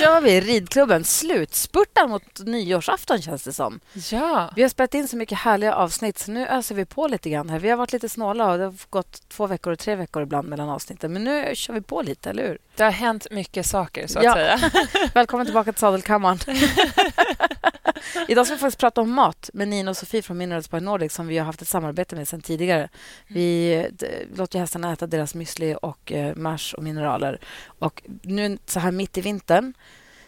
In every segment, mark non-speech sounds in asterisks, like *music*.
kör vi ridklubben. Slutspurtar mot nyårsafton, känns det som. Ja. Vi har spelat in så mycket härliga avsnitt, så nu öser vi på lite grann. här. Vi har varit lite snåla och det har gått två veckor och tre veckor ibland mellan avsnitten. Men nu kör vi på lite, eller hur? Det har hänt mycket saker, så att Ja. säga. *laughs* Välkommen tillbaka till sadelkammaren. *laughs* Idag ska vi faktiskt prata om mat med Nina och Sofie från Minerals by Nordic som vi har haft ett samarbete med sedan tidigare. Vi låter hästarna äta deras müsli och eh, mash och mineraler. Och nu så här mitt i vintern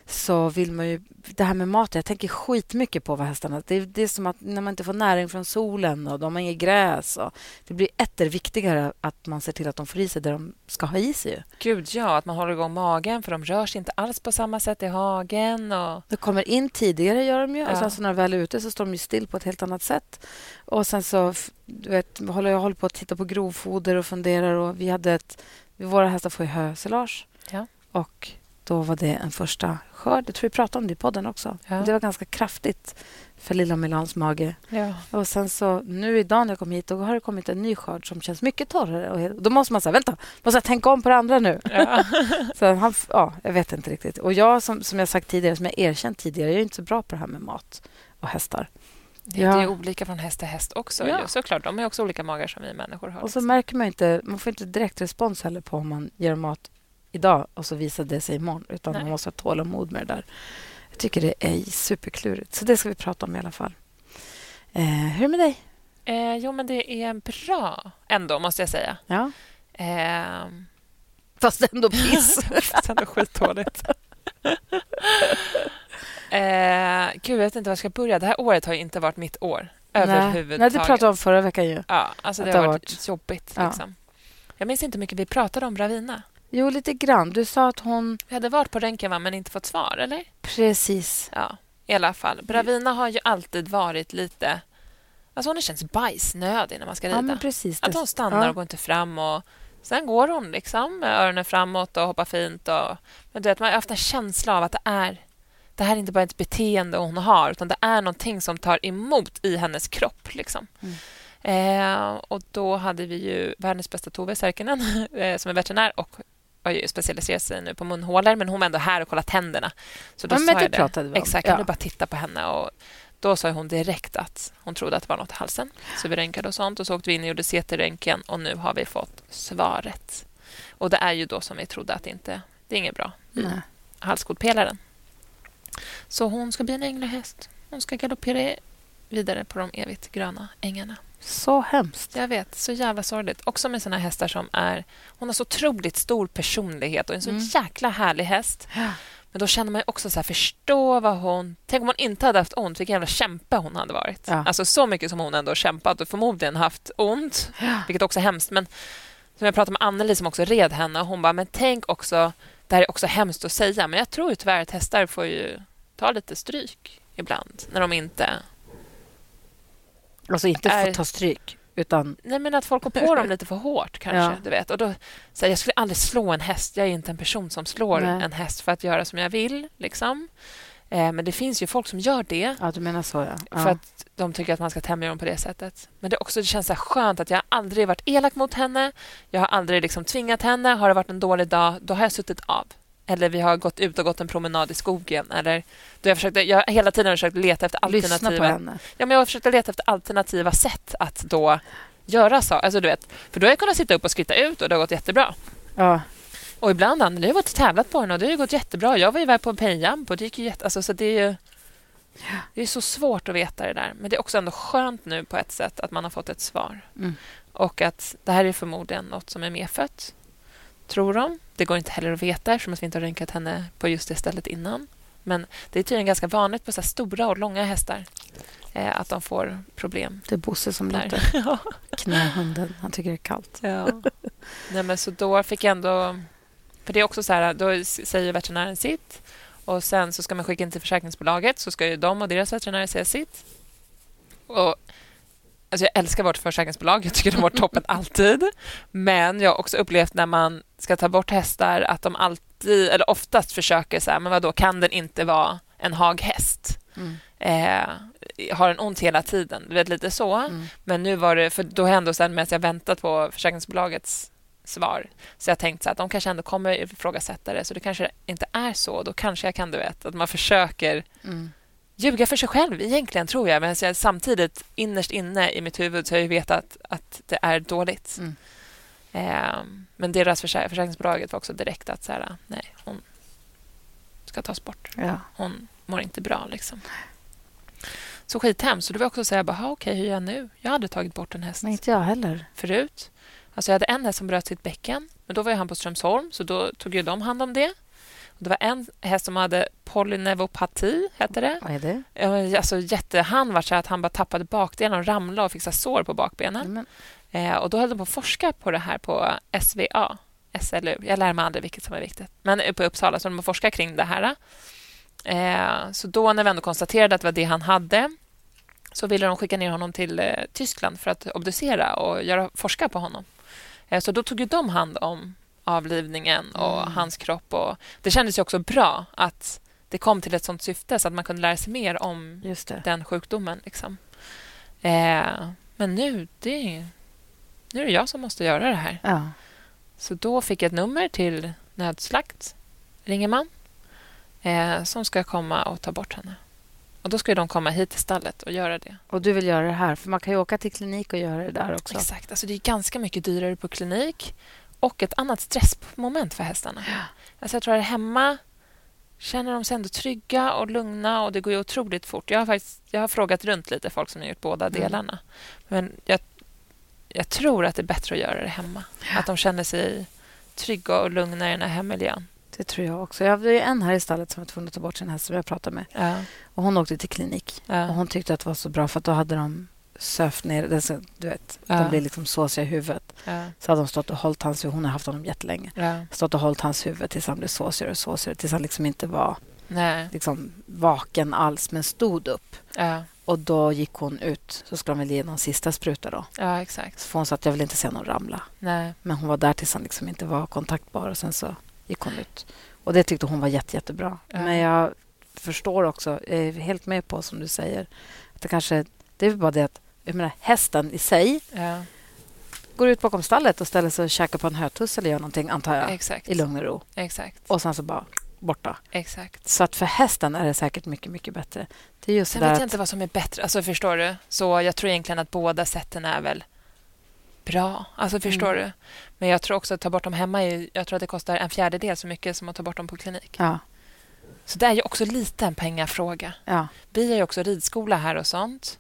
så vill man ju... Det här med mat, jag tänker skitmycket på vad hästarna... Det är, det är som att när man inte får näring från solen och de har inget gräs. Och det blir etter viktigare att man ser till att de får i sig det de ska ha i sig. Gud, ja. Att man håller igång magen, för de rör sig inte alls på samma sätt i hagen. Och... De kommer in tidigare, gör de ju. Och Ja. sen så när de väl är ute så står de ju still på ett helt annat sätt. Och sen så du vet, håller jag håller på att titta på grovfoder och funderar. Och vi hade ett, våra hästar får ju hösilage. Ja. Och då var det en första skörd. Jag tror vi pratade om det i podden också. Ja. Det var ganska kraftigt för lilla Milans mage. Ja. Och sen så nu idag när jag kom hit då har det kommit en ny skörd som känns mycket torrare. Och då måste man säga, vänta, måste jag tänka om på det andra nu? Ja. *laughs* Så han, ja, jag vet inte riktigt. Och jag, som, som jag sagt tidigare, som jag erkänt tidigare, jag är inte så bra på det här med mat och hästar. Det Ja. det är olika från häst till häst också. Ja. Ja. Såklart, de har också olika magar som vi människor har. Och så liksom. märker man inte, man får inte direkt respons heller på om man ger mat idag och så visar det sig imorgon. Utan Nej. man måste ha tålamod med det där. Jag tycker det är superklurigt. Så det ska vi prata om i alla fall. Eh, hur är det med dig? Eh, jo, men det är bra ändå, måste jag säga. Ja. Eh, Fast ändå *laughs* piss. det är ändå skitdåligt. *laughs* eh, gud, jag vet inte var jag ska börja. Det här året har inte varit mitt år överhuvudtaget. Nej, det pratade om förra veckan ju. Ja, alltså det, det har varit, varit- jobbigt. Ja. Liksom. Jag minns inte hur mycket vi pratade om Ravina. Jo, lite grann. Du sa att hon... Vi hade varit på röntgen va, men inte fått svar, eller? Precis. Ja, i alla fall. Bravina har ju alltid varit lite... Alltså hon känns bajsnödig när man ska rida. Ja, precis. Att hon stannar Ja. och går inte fram. och Sen går hon liksom med öronen framåt och hoppar fint. Och, men du vet, man har haft en känsla av att det är det här är inte bara ett beteende hon har utan det är någonting som tar emot i hennes kropp. Liksom. Mm. Eh, och Då hade vi ju världens bästa Tove Särkinen *laughs* eh, som är veterinär och har ju specialiserat sig nu på munhålor men hon var ändå här och kollade tänderna. Så då Ja, men sa det jag pratade vi om. Exakt, kan Ja. du bara titta på henne? Och då sa hon direkt att hon trodde att det var något i halsen. Så vi röntgade och sånt och så åkte vi in och gjorde CT-röntgen och nu har vi fått svaret. Och det är ju då som vi trodde att det inte det är inget bra Nej. halskotpelaren. Så hon ska bli en änglahäst. Hon ska galoppera vidare på de evigt gröna ängarna. Så hemskt. Jag vet, så jävla sorgligt. Också med såna hästar som är... Hon har så otroligt stor personlighet och en så Mm. jäkla härlig häst. Men då känner man också så här, förstå vad hon... Tänk om hon inte hade haft ont, vilken jävla kämpe hon hade varit. Ja. Alltså så mycket som hon ändå har kämpat och förmodligen haft ont, Ja. vilket också är hemskt. Men som jag pratade med Anneli som också red henne och hon bara, men tänk också, det här är också hemskt att säga, men jag tror ju tyvärr att hästar får ju ta lite stryk ibland när de inte... Alltså inte Är- få ta stryk, utan... Nej, men att folk går på dem lite för hårt kanske. Ja. Du vet. Och då, så här, jag skulle aldrig slå en häst. Jag är inte en person som slår Nej. en häst för att göra som jag vill. Liksom. Eh, men det finns ju folk som gör det Ja, du menar så, ja. ja. för att de tycker att man ska tämja dem på det sättet. Men det, också, det känns så skönt att jag aldrig varit elak mot henne. Jag har aldrig liksom tvingat henne. Har det varit en dålig dag, då har jag suttit av. Eller vi har gått ut och gått en promenad i skogen. Eller, då jag, försökt, jag har hela tiden försökt leta efter Lyssna alternativa... på henne. Ja, men jag har försökt leta efter alternativa sätt att då göra så. Alltså, du vet, för då har jag kunnat sitta upp och skritta ut och det har gått jättebra. Ja. Och ibland Anneli har varit och tävlat på den och det har ju gått jättebra. Jag var ju iväg på en penjamp och det gick ju jätte... Alltså, så det är ju... Det är så svårt att veta det där. Men det är också ändå skönt nu på ett sätt att man har fått ett svar. Mm. Och att det här är förmodligen något som är medfött, tror de. Det går inte heller att veta eftersom vi inte har röntgat henne på just det stället innan. Men det är tydligen ganska vanligt på så stora och långa hästar eh, att de får problem Det är Bosse som låter. *laughs* ja. Knähunden. Han tycker det är kallt. Ja. Nej, men så då fick jag ändå... För det är också så här, då säger veterinären sitt och sen så ska man skicka in till försäkringsbolaget så ska ju de och deras veterinärer säga sitt. Och, alltså jag älskar vårt försäkringsbolag. Jag tycker de har varit toppen alltid. Men jag har också upplevt när man ska ta bort hästar att de alltid, eller oftast försöker så här, men vadå, kan den inte vara en haghäst? Mm. Eh, har den ont hela tiden? Du vet, lite så. Mm. Men nu var det, för då hände det sen medan jag väntat på försäkringsbolagets svar. Så jag tänkte att de kanske ändå kommer ifrågasätta det, så det kanske inte är så. Då kanske jag kan, du vet, att man försöker mm. Ljuga för sig själv egentligen, tror jag. Men jag, samtidigt, innerst inne i mitt huvud, så har jag vetat att det är dåligt. Mm. Eh, men deras försä försäkringsbolaget var också direkt att så här, nej, hon ska tas bort. Ja. Hon mår inte bra. Liksom. Så skithemskt. Så det var också så här, bara, okej, hur gör jag nu? Jag hade tagit bort en häst. Men inte jag heller. Förut. Alltså jag hade en häst som bröt sitt bäcken. Men då var han på Strömsholm, så då tog ju de hand om det. Det var en häst som hade polynevopati, hette det. Vad är det? Alltså, jätte, han var så att han bara tappade bakdelen och ramlade och fick sår på bakbenen. Eh, och Då höll de på att forska på det här på SVA. SLU. Jag lär mig aldrig vilket som är viktigt. Men på Uppsala, så de forskar kring det här. Eh, så då när vi ändå konstaterade att det var det han hade så ville de skicka ner honom till eh, Tyskland för att obducera och göra, forska på honom. Eh, så då tog de hand om avlivningen och mm. hans kropp. Och det kändes ju också bra att det kom till ett sånt syfte så att man kunde lära sig mer om den sjukdomen. Liksom. Eh, men nu, det, nu är det jag som måste göra det här. Ja. Så då fick jag ett nummer till nödslakt, ringer man, eh, som ska komma och ta bort henne. Och Då ska de komma hit till stallet och göra det. Och du vill göra det här? För man kan ju åka till klinik och göra det där också. Exakt. Alltså det är ganska mycket dyrare på klinik och ett annat stressmoment för hästarna. Ja. Alltså jag tror att hemma känner de sig ändå trygga och lugna och det går ju otroligt fort. Jag har, faktiskt, jag har frågat runt lite folk som har gjort båda mm. delarna. Men jag, jag tror att det är bättre att göra det hemma. Ja. Att de känner sig trygga och lugna i den här hemmiljön. Det tror jag också. Jag hade en här i stallet som var tvungen att ta bort sin häst som jag pratade med. Ja. Och hon åkte till klinik. Ja. Och Hon tyckte att det var så bra för att då hade de sövt ner... Du vet, ja. De blir liksom såsiga i huvudet. Ja. Så hade de stått och hållit hans huvud. Hon har haft honom jättelänge. Ja. Stått och hållit hans huvud tills han blev såsigare och såsigare. Tills han liksom inte var Liksom, vaken alls, men stod upp. Ja. Och Då gick hon ut. Så skulle de väl ge någon sista spruta. Då. Ja, exakt. Så hon sa att jag vill inte se någon ramla. Nej. Men hon var där tills han liksom inte var kontaktbar. Och sen så gick hon ut. Och Det tyckte hon var jätte, jättebra. Ja. Men jag förstår också, jag är helt med på som du säger, att det kanske... Det är bara det att jag menar, hästen i sig ja. går ut bakom stallet och ställer sig och käkar på en hötuss eller gör någonting, antar jag, Exakt. i lugn och ro. Exakt. Och sen så bara borta. Exakt. Så att för hästen är det säkert mycket, mycket bättre. Det är just Sen vet jag att... inte vad som är bättre. Alltså, förstår du? Så jag tror egentligen att båda sätten är väl bra. Alltså, förstår mm. du? Men jag tror också att ta bort dem hemma är, jag tror att det kostar en fjärdedel så mycket som att ta bort dem på klinik. Ja. Så det är ju också lite en pengafråga. Ja. Vi har ju också ridskola här och sånt.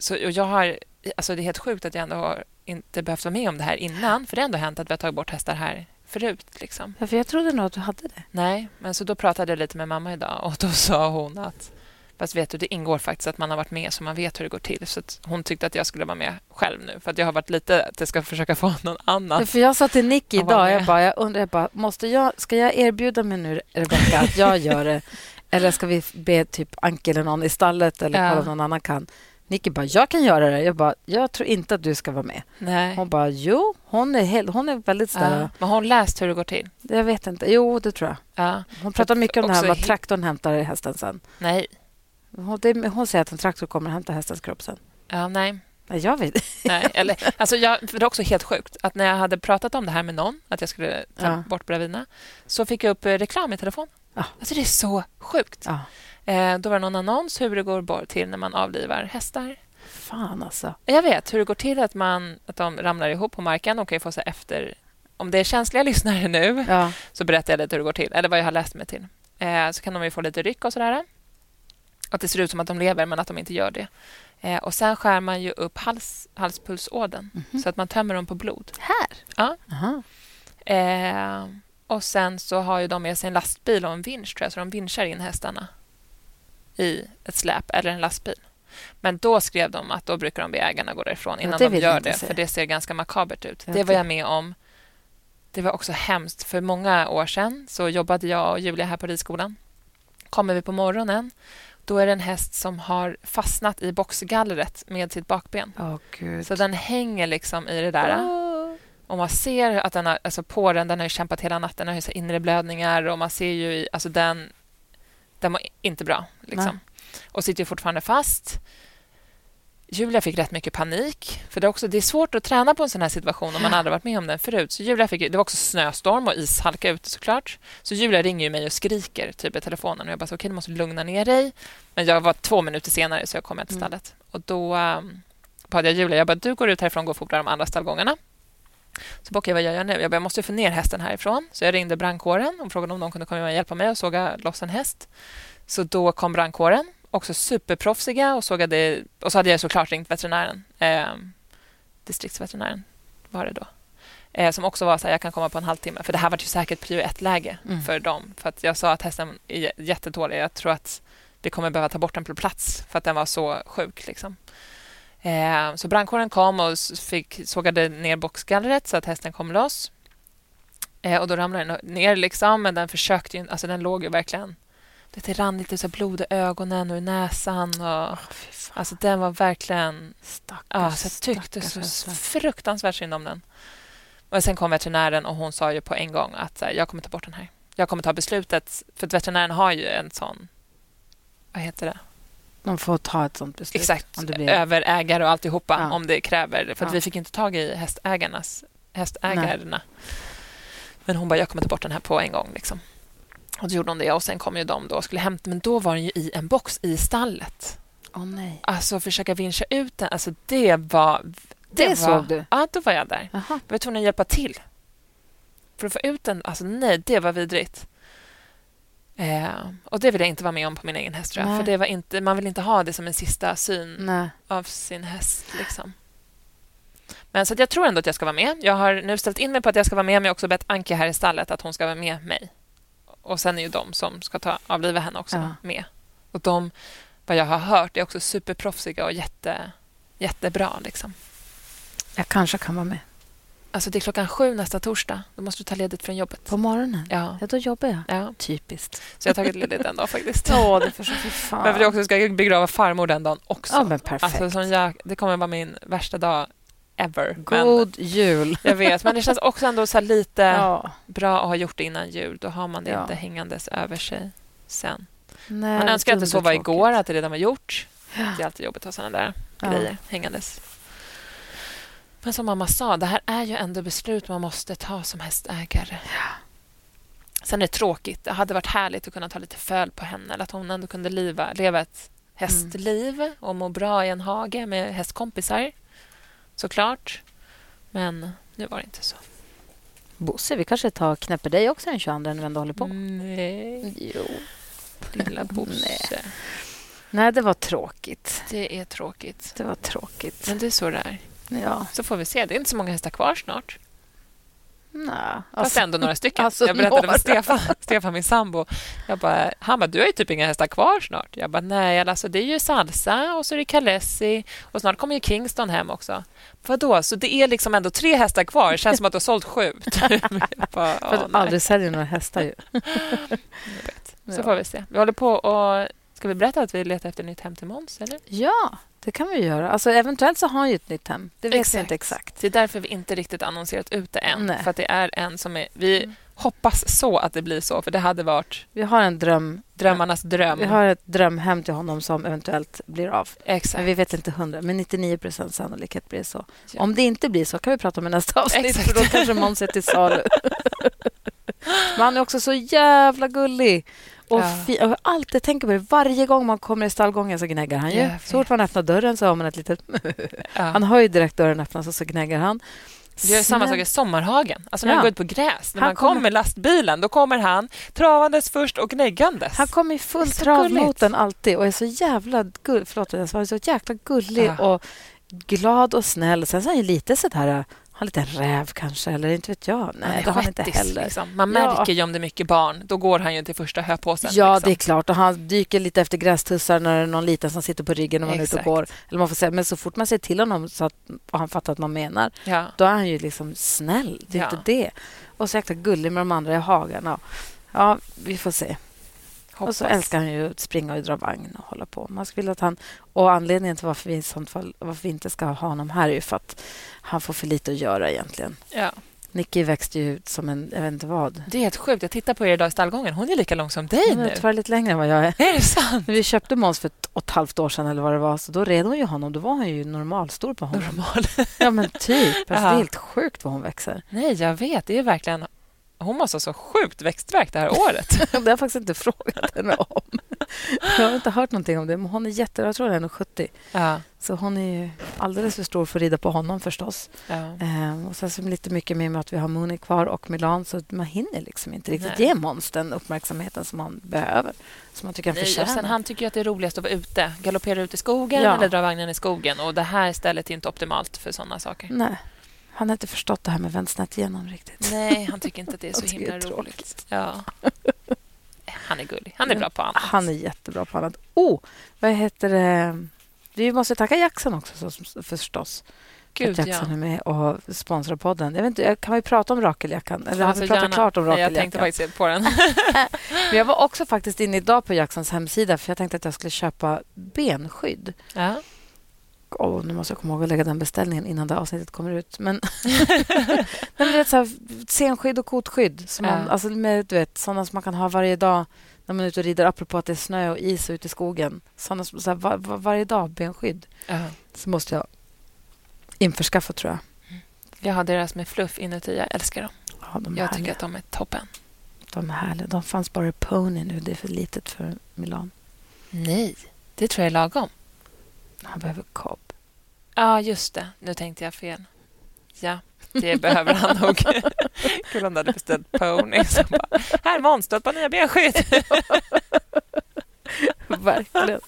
Så, jag har, alltså det är helt sjukt att jag ändå har inte behövt vara med om det här innan. För det har ändå hänt att vi har tagit bort hästar här förut. Liksom. Ja, för jag trodde nog att du hade det. Nej, men så då pratade jag lite med mamma idag och då sa hon att Fast vet du, det ingår faktiskt att man har varit med så man vet hur det går till. Så hon tyckte att jag skulle vara med själv nu för att jag har varit lite att jag ska försöka få någon annan. För jag sa till Nicky idag, jag, bara, jag undrar, jag bara, måste jag, ska jag erbjuda mig nu, Rebecka, att jag gör det? *laughs* Eller ska vi be typ Anke eller någon i stallet eller kolla om någon annan kan? Nicky bara, jag kan göra det. Jag bara, jag tror inte att du ska vara med. Nej. Hon bara, jo, hon är, helt, hon är väldigt snäll. Ja. Men har hon läst hur det går till? Jag vet inte. Jo, det tror jag. Ja. Hon pratar mycket om det här vad traktorn hämtar i hästen sen. Nej. Hon, det, hon säger att en traktor kommer att hämta hästens kropp sen. Ja, nej. Nej, jag vet Nej, eller, alltså jag, Det är också helt sjukt att när jag hade pratat om det här med någon, att jag skulle ta ja. bort Bravina, så fick jag upp eh, reklam i telefon. Ja. Alltså det är så sjukt. Ja. Eh, då var det någon annons hur det går till när man avlivar hästar. Fan alltså. Jag vet hur det går till att, man, att de ramlar ihop på marken. De kan ju få sig efter... Om det är känsliga *laughs* lyssnare nu ja. så berättar jag lite hur det går till, eller vad jag har läst mig till. Eh, så kan de ju få lite ryck och sådär. Att det ser ut som att de lever, men att de inte gör det. Eh, och Sen skär man ju upp hals, halspulsådern mm -hmm. så att man tömmer dem på blod. Här? Ja. Eh, och Sen så har ju de med sig en lastbil och en vinsch, tror jag, så de vinschar in hästarna i ett släp eller en lastbil. Men då skrev de att då brukar de be ägarna gå därifrån innan ja, de gör det, se. för det ser ganska makabert ut. Ja, det var jag med om. Det var också hemskt. För många år sedan så jobbade jag och Julia här på ridskolan. Kommer vi på morgonen då är det en häst som har fastnat i boxgallret med sitt bakben. Oh, så den hänger liksom i det där. Oh. Och man ser att den har, alltså på den, den har kämpat hela natten, den har så inre blödningar och man ser ju, alltså den, den mår inte bra. Liksom. Och sitter fortfarande fast. Julia fick rätt mycket panik. För det är, också, det är svårt att träna på en sån här situation om man aldrig varit med om den förut. Så Julia fick, det var också snöstorm och ishalka ute såklart. Så Julia ringer mig och skriker typ i telefonen. Och jag bara, okej, okay, du måste lugna ner dig. Men jag var två minuter senare så jag kom till mm. stallet. Mm. Och då um, bad jag Julia, jag bara, du går ut härifrån och går och fodrar de andra stallgångarna. Så jag, vad gör jag nu? Jag, bara, jag måste få ner hästen härifrån. Så jag ringde brandkåren och frågade om de kunde komma och hjälpa mig att såga loss en häst. Så då kom brandkåren också superproffsiga och sågade... Och så hade jag såklart ringt veterinären. Eh, distriktsveterinären var det då. Eh, som också var så här, jag kan komma på en halvtimme. För det här var ju säkert prio ett-läge mm. för dem. För att jag sa att hästen är jättedålig. Jag tror att vi kommer behöva ta bort den på plats för att den var så sjuk. Liksom. Eh, så brandkåren kom och fick, sågade ner boxgallret så att hästen kom loss. Eh, och då ramlade den ner, liksom, men den försökte ju, alltså den låg ju verkligen det rann lite så blod i ögonen och i näsan. Och, oh, alltså, den var verkligen... Stackars, ja, så jag tyckte så fruktansvärt synd om den. Och sen kom veterinären och hon sa ju på en gång att jag kommer ta bort den här. Jag kommer ta beslutet. För veterinären har ju en sån... Vad heter det? Man får ta ett sånt beslut. Exakt. Blir... Överägare och alltihopa ja. om det kräver. För ja. vi fick inte tag i hästägarnas, hästägarna. Nej. Men hon bara, jag kommer ta bort den här på en gång. Liksom. Och då gjorde hon det och sen kom ju de då och skulle hämta men då var den ju i en box i stallet. Åh oh, nej. Alltså försöka vinscha ut den, alltså det var... Det, det var, såg du? Ja, då var jag där. Aha. Jag var tvungen att hjälpa till. För att få ut den, alltså nej, det var vidrigt. Eh, och det vill jag inte vara med om på min egen häst, För det var inte, man vill inte ha det som en sista syn nej. av sin häst. Liksom. Men så jag tror ändå att jag ska vara med. Jag har nu ställt in mig på att jag ska vara med, men jag har också bett Anke här i stallet att hon ska vara med mig. Och sen är ju de som ska ta, avliva henne också ja. med. Och de, vad jag har hört, är också superproffsiga och jätte, jättebra. Liksom. Jag kanske kan vara med. Alltså det är klockan sju nästa torsdag. Då måste du ta ledigt från jobbet. På morgonen? Ja. ja då jobbar jag. Ja. Typiskt. Så jag har tagit ledigt den dagen *laughs* faktiskt. Ja, det förstår jag. Fan. Men för också ska begrava farmor den dagen också. Ja, men perfekt. Alltså, jag, det kommer vara min värsta dag ever. God men, jul! Jag vet, men det känns också ändå så lite *laughs* ja. bra att ha gjort det innan jul. Då har man det ja. inte hängandes över sig sen. Nej, man önskar att det så var igår, att det redan var gjort. Det är alltid jobbigt att ha såna där grejer hängandes. Men som mamma sa, det här är ju ändå beslut man måste ta som hästägare. Sen är det tråkigt. Det hade varit härligt att kunna ta lite föl på henne. Eller att hon ändå kunde leva, leva ett hästliv mm. och må bra i en hage med hästkompisar såklart. Men nu var det inte så. Bosse, vi kanske tar knäpper dig också den 22 när vi ändå håller på. Nej. Jo. Lilla *laughs* Bosse. Nej. Nej, det var tråkigt. Det är tråkigt. Det var tråkigt. Men det är så det är. Ja. Så får vi se. Det är inte så många hästar kvar snart. Nej. Fast alltså, ändå några stycken. Alltså, jag berättade några. för Stefan, Stefan, min sambo. Jag bara, han bara, du har ju typ inga hästar kvar snart. Jag bara, nej, alltså det är ju Salsa och så är det Kalessi och snart kommer ju Kingston hem också. Vadå? Så det är liksom ändå tre hästar kvar. Det känns som att du har sålt sju. *laughs* bara, för att du aldrig säljer några hästar ju. *laughs* Så får vi se. Vi håller på och... Ska vi berätta att vi letar efter nytt hem till Måns? Ja, det kan vi göra. Alltså, eventuellt så har han ju ett nytt hem. Det vet vi inte exakt. Det är därför vi inte riktigt annonserat ut det än. Nej. För att det är en som är... Vi mm. hoppas så att det blir så, för det hade varit... Vi har en dröm. Drömmarnas dröm. Vi har ett drömhem till honom som eventuellt blir av. Exakt. Men vi vet inte hundra. Men 99 procent sannolikhet blir det så. Ja. Om det inte blir så kan vi prata om i nästa avsnitt, Exakt. för då kanske Måns är till salu. *laughs* Men han är också så jävla gullig. Och ja. jag alltid tänker på det. Varje gång man kommer i stallgången så gnäggar han ju. Så fort man öppnar dörren så har man ett litet... *laughs* ja. Han hör ju direkt dörren öppnas och så gnäggar han. Det är samma sak i Sommarhagen. Alltså när ja. man går ut på gräs. När han man kommer med lastbilen, då kommer han travandes först och gnäggandes. Han kommer i full trav mot den alltid och är så jävla gull, förlåt, jag så jäkla gullig ja. och glad och snäll. Sen så är han lite så där en liten räv kanske, eller inte vet jag. Nej, det har han inte heller. Liksom. Man märker ju om det är mycket barn. Då går han ju till första höpåsen. Ja, liksom. det är klart. Och han dyker lite efter grästussar när det är någon liten som sitter på ryggen när man är ute och går. Eller man får säga, men så fort man säger till honom så att han fattar att man menar, ja. då är han ju liksom snäll. Det är ja. inte det. Och så jäkla gullig med de andra i hagen. Ja, vi får se. Hoppas. Och så älskar han ju att springa och dra vagn och hålla på. Man skulle att han, och anledningen till varför vi, i sånt fall, varför vi inte ska ha honom här är ju för att han får för lite att göra egentligen. Ja. Nicky växte ju ut som en, jag vet inte vad. Det är helt sjukt. Jag tittar på er idag i stallgången. Hon är lika lång som dig Hon nu. är tyvärr lite längre än vad jag är. Är det sant? När vi köpte Måns för ett och ett halvt år sedan eller vad det var, så då red hon ju honom. Då var han ju normalstor på honom. Normal. Ja, men typ. Alltså, det är helt sjukt vad hon växer. Nej, jag vet. Det är verkligen... Hon måste ha så sjukt växtverk det här året. *laughs* Det har jag faktiskt inte frågat henne om. Jag har inte hört någonting om det, men hon är jätte... Jag tror hon är 70. ja. Så hon är ju alldeles för stor för att rida på honom förstås. ja. Eh, och sen så lite mycket med att vi har Mooney kvar och Milan så man hinner liksom inte riktigt Nej. ge Måns den uppmärksamheten som han behöver. Som man tycker han förtjänar. sen han tycker att det är roligast att vara ute. Galoppera ut i skogen Ja. eller dra vagnen i skogen. Och Det här stället är inte optimalt för såna saker. Nej, han har inte förstått det här med vänstnät igenom riktigt. Nej, han tycker inte att det är så himla är roligt. Ja. Han är gullig. Han är bra på annat. Han är jättebra på annat. Oh, vad heter det? Vi måste tacka Jackson också så, förstås. Gud, att ja. Jackson är med och sponsrar podden. Jag vet inte, kan vi prata om rakeljackan? Eller har Alltså, vi pratat gärna. klart om rakeljackan? Jag tänkte faktiskt på den. *laughs* Men jag var också faktiskt inne idag på Jacksons hemsida för jag tänkte att jag skulle köpa benskydd. Ja. Oh, nu måste jag komma ihåg att lägga den beställningen innan det avsnittet kommer ut. Men, *laughs* *laughs* men vet, så här, senskydd och kotskydd. Som man, Ja. alltså, med, du vet, sådana som man kan ha varje dag när man är ute och rider. Apropå att det är snö och is ute i skogen. Sådana som, så här, var, var, varje dag, benskydd. Ja. Så måste jag införskaffa, tror jag. Jag har deras med fluff inuti. Jag älskar dem. Ja, de, Jag härliga. tycker att de är toppen. de är härliga. De fanns bara i Pony nu. Det är för litet för Milan. Nej, det tror jag är lagom. Han behöver kobb. Ja, just det. Nu tänkte jag fel. Ja, det behöver han nog. *laughs* Kul om du hade beställt pony. *laughs* Så bara, här Måns, du har ett par nya benskydd. *laughs* Verkligen.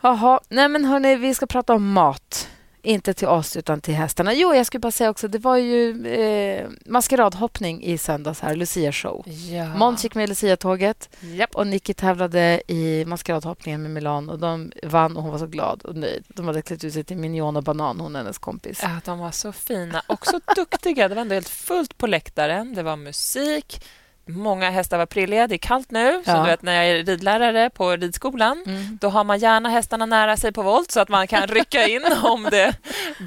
Jaha, nej men hörni, vi ska prata om mat. Inte till oss, utan till hästarna. Jo, jag skulle bara säga också, det var ju eh, maskeradhoppning i söndags här, Lucia-show. Ja. Måns gick med i Lucia-tåget Japp. och Nicky tävlade i maskeradhoppningen med Milan och de vann och hon var så glad och nöjd. De hade klätt ut sig till minion och banan, hon och hennes kompis. Ja, de var så fina och så *laughs* duktiga. Det var ändå helt fullt på läktaren. Det var musik. Många hästar var prilliga. Det är kallt nu. Så Ja. du vet, när jag är ridlärare på ridskolan Mm. då har man gärna hästarna nära sig på volt så att man kan rycka in *laughs* om det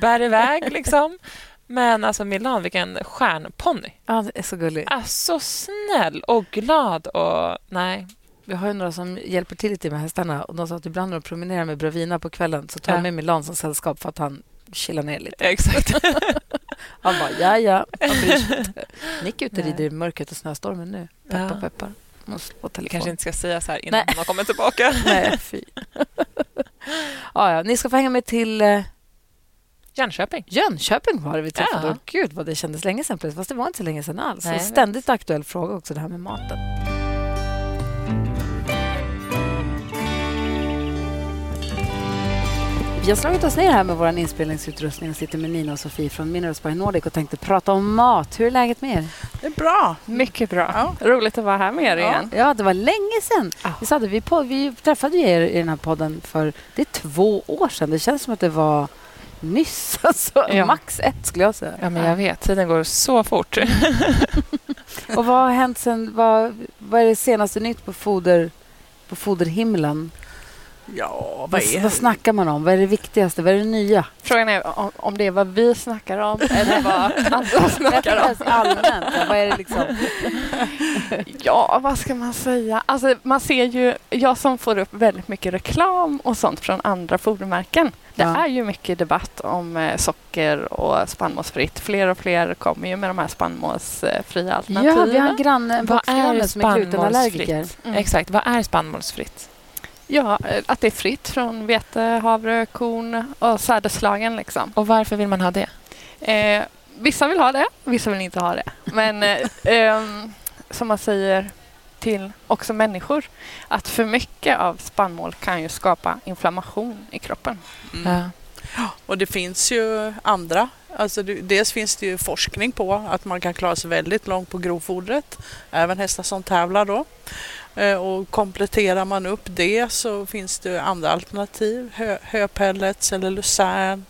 bär iväg. Liksom. Men alltså Milan, vilken stjärnponny. Ja, det är så gulligt. Ah, så snäll och glad. och Nej, Vi har ju några som hjälper till lite med hästarna och de sa att ibland när de promenerar med Bravina på kvällen så tar Ja. de med Milan som sällskap för att han chillar ner lite. exakt. *laughs* Han bara, ja, ja. *laughs* Nick är ute och rider i mörkret och snöstormen nu. Peppar, Ja. peppar. Måste kanske inte ska säga så här innan Nej. de kommer tillbaka. *laughs* Nej, fy. *laughs* ja, ja. Ni ska få hänga med till eh, Jönköping. Jönköping var det vi träffade. Ja. Gud, vad det kändes länge plötsligt. Fast det var inte så länge sedan alls. Nej, ständigt aktuell fråga också, det här med maten. Vi har slagit oss ner här med vår inspelningsutrustning och sitter med Nina och Sofie från Minerals by Nordic och tänkte prata om mat. Hur är läget med er? Det är bra. Mycket bra. Ja. Roligt att vara här med er Ja. igen. Ja, det var länge sedan. Ja. Vi, hade, vi, på, vi träffade er i den här podden för det är två år sedan. Det känns som att det var nyss. *laughs* Alltså, Ja. Max ett, skulle jag säga. Ja, men jag vet. Tiden går så fort. *laughs* Och vad har hänt sen? Vad, vad är det senaste nytt på, foder, på foderhimlen? Ja, vad är vad snackar man om? Vad är det viktigaste? Vad är det nya? Frågan är om, om det är vad vi snackar om eller vad andra *laughs* snackar om. Allmänt. Vad är det liksom? *laughs* Ja, vad ska man säga? Alltså, man ser ju, jag som får upp väldigt mycket reklam och sånt från andra fodermärken. Det Ja. är ju mycket debatt om eh, socker och spannmålsfritt. Fler och fler kommer ju med de här spannmålsfria alternativen. Ja, vi har en granne, en Vad är som är glutenallergiker. spannmålsfritt? Mm. Exakt. Vad är spannmålsfritt? Ja, eh, att det är fritt från vete, havre, korn och sädeslagen. Liksom. Och varför vill man ha det? Eh, vissa vill ha det, vissa vill inte ha det. Men eh, *laughs* ehm, som man säger till också människor, att för mycket av spannmål kan ju skapa inflammation i kroppen. Mm. Och det finns ju andra. Alltså det, dels finns det ju forskning på att man kan klara sig väldigt långt på grovfodret. Även hästar som tävlar då. Eh, Och kompletterar man upp det så finns det andra alternativ. Hö, höpellets eller lucern.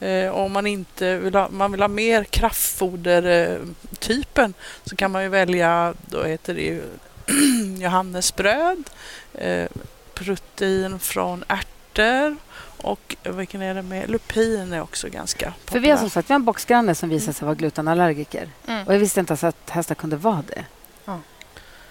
Eh, Om man inte vill ha, man vill ha mer kraftfodertypen så kan man ju välja, då heter det ju *clears throat* Johannesbröd, eh, protein från ärtor Och vilken är det med? Lupin är också ganska populär. För vi har som sagt vi har en boxgranne som visade sig vara glutenallergiker. Mm. Och jag visste inte ens att hästar kunde vara det.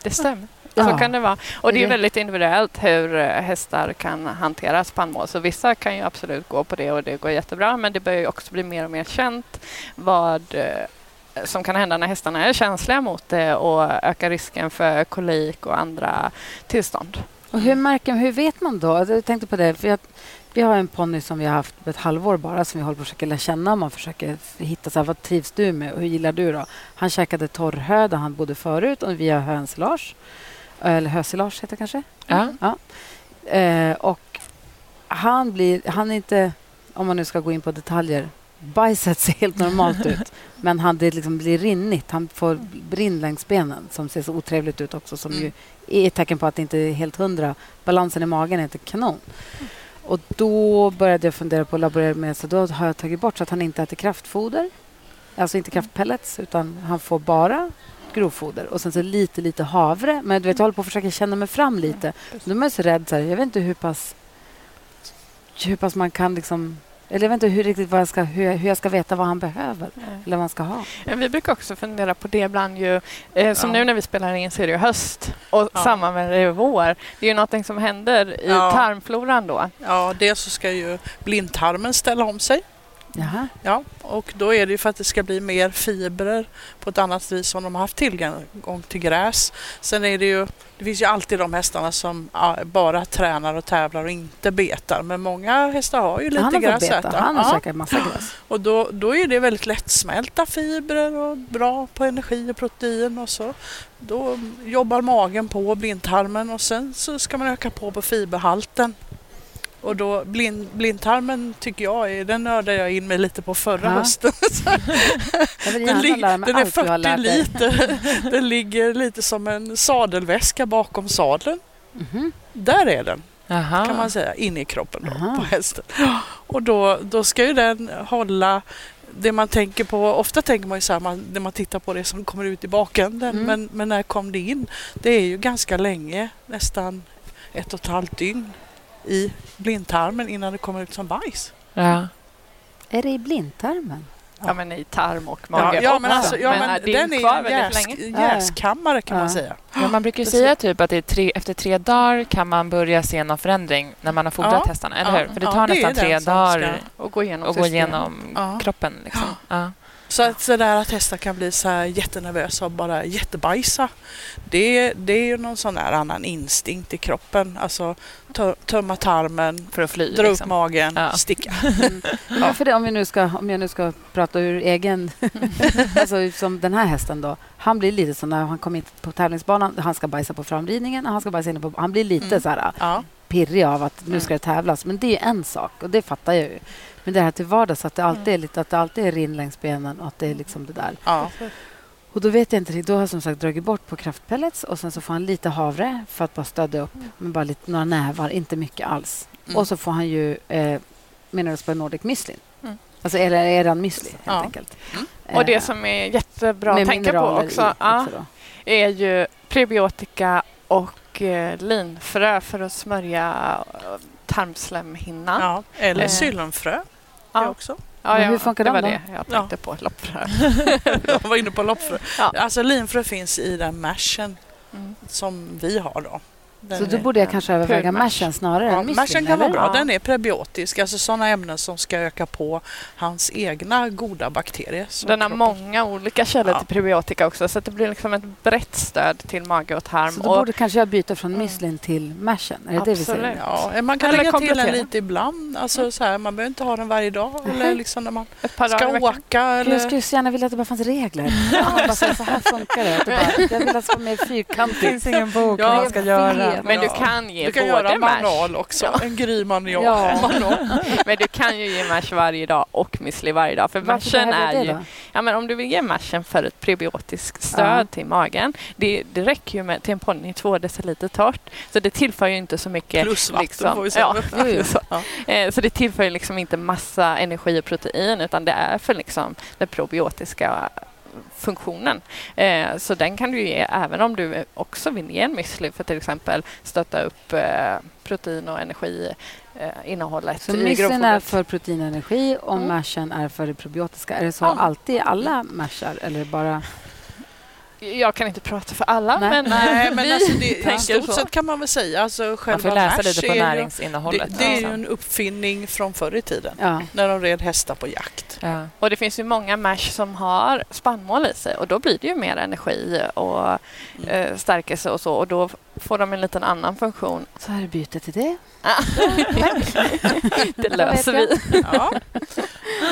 Det stämmer. Ja. Så kan det vara. Och det är väldigt individuellt hur eh, hästar kan hantera spannmål. Så vissa kan ju absolut gå på det och det går jättebra. Men det börjar ju också bli mer och mer känt vad eh, som kan hända när hästarna är känsliga mot det och ökar risken för kolik och andra tillstånd. Och hur, märker, hur vet man då? Jag tänkte på det. För jag, vi har en ponny som vi har haft ett halvår bara som vi håller på att försöka lära känna. Man försöker hitta så här, vad trivs du med och hur gillar du då? Han käkade torrhö där han bodde förut och vi har hönsilage. Eller hösilage heter det kanske. Ja. Eh, och han blir, han är inte, om man nu ska gå in på detaljer, bajset ser helt normalt *laughs* ut. Men han, det liksom blir rinnigt. Han får rinn längs benen som ser så otrevligt ut också. Som Mm. ju är ett tecken på att det inte är helt hundra. Balansen i magen är inte kanon. Och då började jag fundera på att laborera med så då har jag tagit bort så att han inte äter kraftfoder. Alltså inte kraftpellets utan han får bara grovfoder och sen så lite, lite havre. Men du vet, jag håller på att försöka känna mig fram lite. Då är man så rädd. Så här, jag vet inte hur pass, hur pass man kan liksom... Eller jag vet inte hur, riktigt vad jag ska, hur, hur jag ska veta vad han behöver eller vad han ska ha. Ja, Vi brukar också fundera på det ibland. Ju, eh, som Ja. nu när vi spelar in så är det ju höst och Ja. samma med det är vår. Det är ju någonting som händer i Ja. tarmfloran då. Ja, dels så ska ju blindtarmen ställa om sig. Jaha. Ja, och då är det ju för att det ska bli mer fibrer på ett annat vis om de har haft tillgång till gräs. Sen är det ju, det finns ju alltid de hästarna som bara tränar och tävlar och inte betar. Men många hästar har ju lite han har gräs att beta. äta. Han har Ja, käkat massa gräs. *clears throat* och då, då är det väldigt lättsmälta fibrer och bra på energi och protein och så. Då jobbar magen på blindtarmen och sen så ska man öka på på fiberhalten. Och då blind, blindtarmen tycker jag den nördade jag in mig lite på förra Ja. hösten. *laughs* Den, lig, den är allt du har 40 lärt dig. liter. *laughs* Den ligger lite som en sadelväska bakom sadeln. Mhm. Där är den Jaha. kan man säga, inne i kroppen då, Aha. på hästen. Och då, då ska ju den hålla det man tänker på, ofta tänker man ju så här man, när man tittar på det som kommer ut i bakänden, Mm. men, men när kom det in? Det är ju ganska länge, nästan ett och ett halvt dygn i blindtarmen innan det kommer ut som bajs. Ja. Är det i blindtarmen? Ja, men i tarm och mage Ja, ja men alltså, ja, men äh, det är den är kvar en väldigt jäs, länge. jäskammare kan man Ja. säga. Ja, man brukar ju Det säga typ att det tre, efter tre dagar kan man börja se någon förändring när man har fodrat Ja. hästarna, eller Ja. hur? För det Ja, tar det nästan tre den som dagar Och gå igenom att gå igenom Ja. kroppen. Liksom. Så att så där att hästar kan bli så här jättenervösa och bara jättebajsa. Det, det är ju någon sån här annan instinkt i kroppen. Alltså tö- tömma tarmen, För att fly. dra upp liksom. magen, Ja. sticka. *laughs* Mm. Ja, för det, om, vi nu ska, om jag nu ska prata ur egen... *laughs* alltså, som den här hästen då. Han blir lite så när han kommer in på tävlingsbanan. Han ska bajsa på framridningen och han ska bajsa inne på... Han blir lite Mm. så här Ja. pirrig av att nu ska det tävlas. Men det är ju en sak och det fattar jag ju. Men det här till vardags, att det alltid är, lite, att det alltid är rinn längs benen och att det är liksom det där. Ja. Och då vet jag inte. Då har jag som sagt dragit bort på kraftpellets och sen så får han lite havre för att bara stödja upp. Men bara lite, några nävar, inte mycket alls. Mm. Och så får han ju eh, Minerals by Nordic Müsli. Mm. Alltså eller eran müsli helt Ja. enkelt. Mm. Och det Eh, som är jättebra med att tänka på också, i ja, är ju prebiotika och eh, linfrö för att smörja eh, tarmslemhinnan. Ja. Eller Eh. syllenfrö. Det Ja. också. Ja, ja, hur funkar det de var då? det jag tänkte på. Loppfrö. Jag *laughs* var inne på loppfrö. Ja. Alltså linfrö finns i den mashen Mm. som vi har då. Den Så då borde jag kanske överväga mashen snarare Ja, än müslin? mashen kan vara eller? bra. Den är prebiotisk, alltså sådana ämnen som ska öka på hans egna goda bakterier. Den har kroppen- många olika källor Ja. till prebiotika också så att det blir liksom ett brett stöd till mage och tarm. Så då och borde kanske jag byta från Mm. müslin till mashen? Är det det vi Absolut. säger? Ja, man kan Eller lägga till komplettera. den lite ibland. Alltså, så här, man behöver inte ha den varje dag. Eller liksom när man ett par dagar ska åka. Gud, Jag Eller... skulle så gärna vilja att det bara fanns regler. Ja, bara så, så här funkar det. Det bara, jag vill att det ska vara mer fyrkantigt. ingen bok Ja, man ska göra. Men du Ja. kan ge Du kan både göra manual också. Ja. En. Ja. *laughs* manual. Men du kan ju ge mash varje dag och müsli varje dag. För mashen är ju... då? Ja, men om du vill ge mashen för ett prebiotiskt stöd Ja. till magen. Det, det räcker ju med till en ponny två deciliter torrt. Så det tillför ju inte så mycket. Plus vatten liksom. får vi säga. Ja, *laughs* så. Ja. Eh, Så det tillför ju liksom inte massa energi och protein utan det är för liksom den probiotiska funktionen. Eh, Så den kan du ge även om du också vill ge en müsli för till exempel stötta upp eh, protein och energi eh, innehållet Så müslin är för protein och energi och Mm. är för det probiotiska. Är det så Ja. alltid i alla mashar eller är det bara... Jag kan inte prata för alla, Nej. men Nej, men vi alltså det, i stort så. sett kan man väl säga. Alltså, Man själva får läsa lite på näringsinnehållet. Det, det är ju också. en uppfinning från förr i tiden, Ja. när de red hästar på jakt. ja. Och det finns ju många mash som har spannmål i sig och då blir det ju mer energi och Mm. eh, stärkelse och så och då får de en liten annan funktion. Så här är bytet till det. *laughs* Det löser vi. Ja.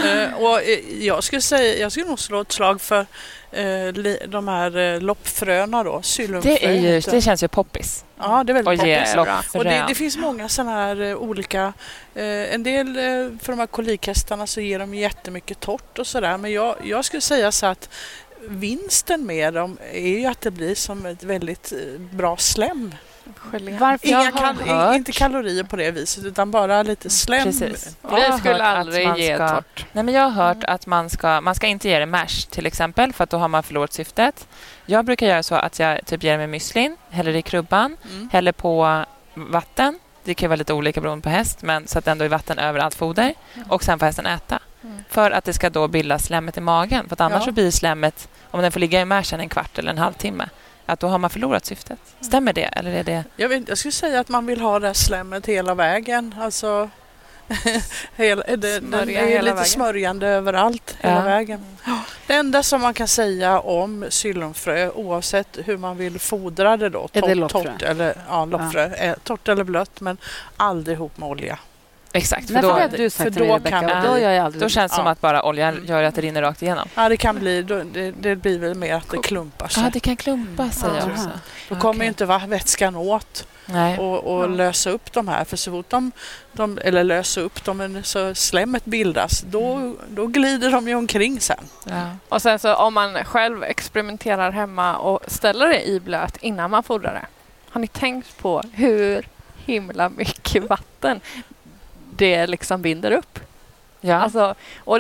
Eh, och eh, jag skulle säga, jag skulle nog slå ett slag för eh, de här eh, loppfröna då, sylumfrö. Det, är ju, det känns ju poppis. Ja, det är väldigt poppis. Och det, det finns många sådana här eh, olika... Eh, en del eh, för de här kolikhästarna så ger de jättemycket torrt och sådär. Men jag, jag skulle säga så att vinsten med dem är ju att det blir som ett väldigt eh, bra slem. Gelé. Varför? Inga kal- hört- Inte kalorier på det viset utan bara lite slem. Precis. Vi skulle hört att aldrig man ge ska- torrt. Nej, men jag har hört att man ska, man ska inte ge det mash till exempel för att då har man förlorat syftet. Jag brukar göra så att jag typ ger det med müslin, häller i krubban, Mm. häller på vatten. Det kan vara lite olika beroende på häst, men så att det ändå är vatten över allt foder. Och sen får hästen äta. Mm. För att det ska då bilda slemmet i magen. För att annars Ja. så blir slemmet, om den får ligga i mashen en kvart eller en halvtimme, att då har man förlorat syftet. Stämmer det? Eller är det... Jag, vet, jag skulle säga att man vill ha det slemmet hela vägen. Alltså, *laughs* hela, det, den är hela lite vägen. smörjande överallt hela Ja. vägen. Det enda som man kan säga om sylonfrö oavsett hur man vill fodra det då, Är det torrt, torrt eller, ja, loppfrö, eh, torrt eller blött men aldrig ihop med olja. Exakt, för Nej, för då, det har du sagt för då Rebecka, kan och då gör jag aldrig då känns det som Ja. att bara oljan Mm. gör att det rinner rakt igenom. Ja, det kan bli, då, det, det blir väl mer att det klumpar sig. Ja, det kan klumpa sig Aha. också. Då kommer ju inte va- vätskan åt Nej. och, och Ja. lösa upp de här. För så fort de, de eller lösa upp dem, så slemmet bildas, då, då glider de ju omkring sen. Ja. Och sen så om man själv experimenterar hemma och ställer det i blöt innan man fodrar det. Har ni tänkt på hur himla mycket vatten det liksom binder upp? Ja. Alltså, och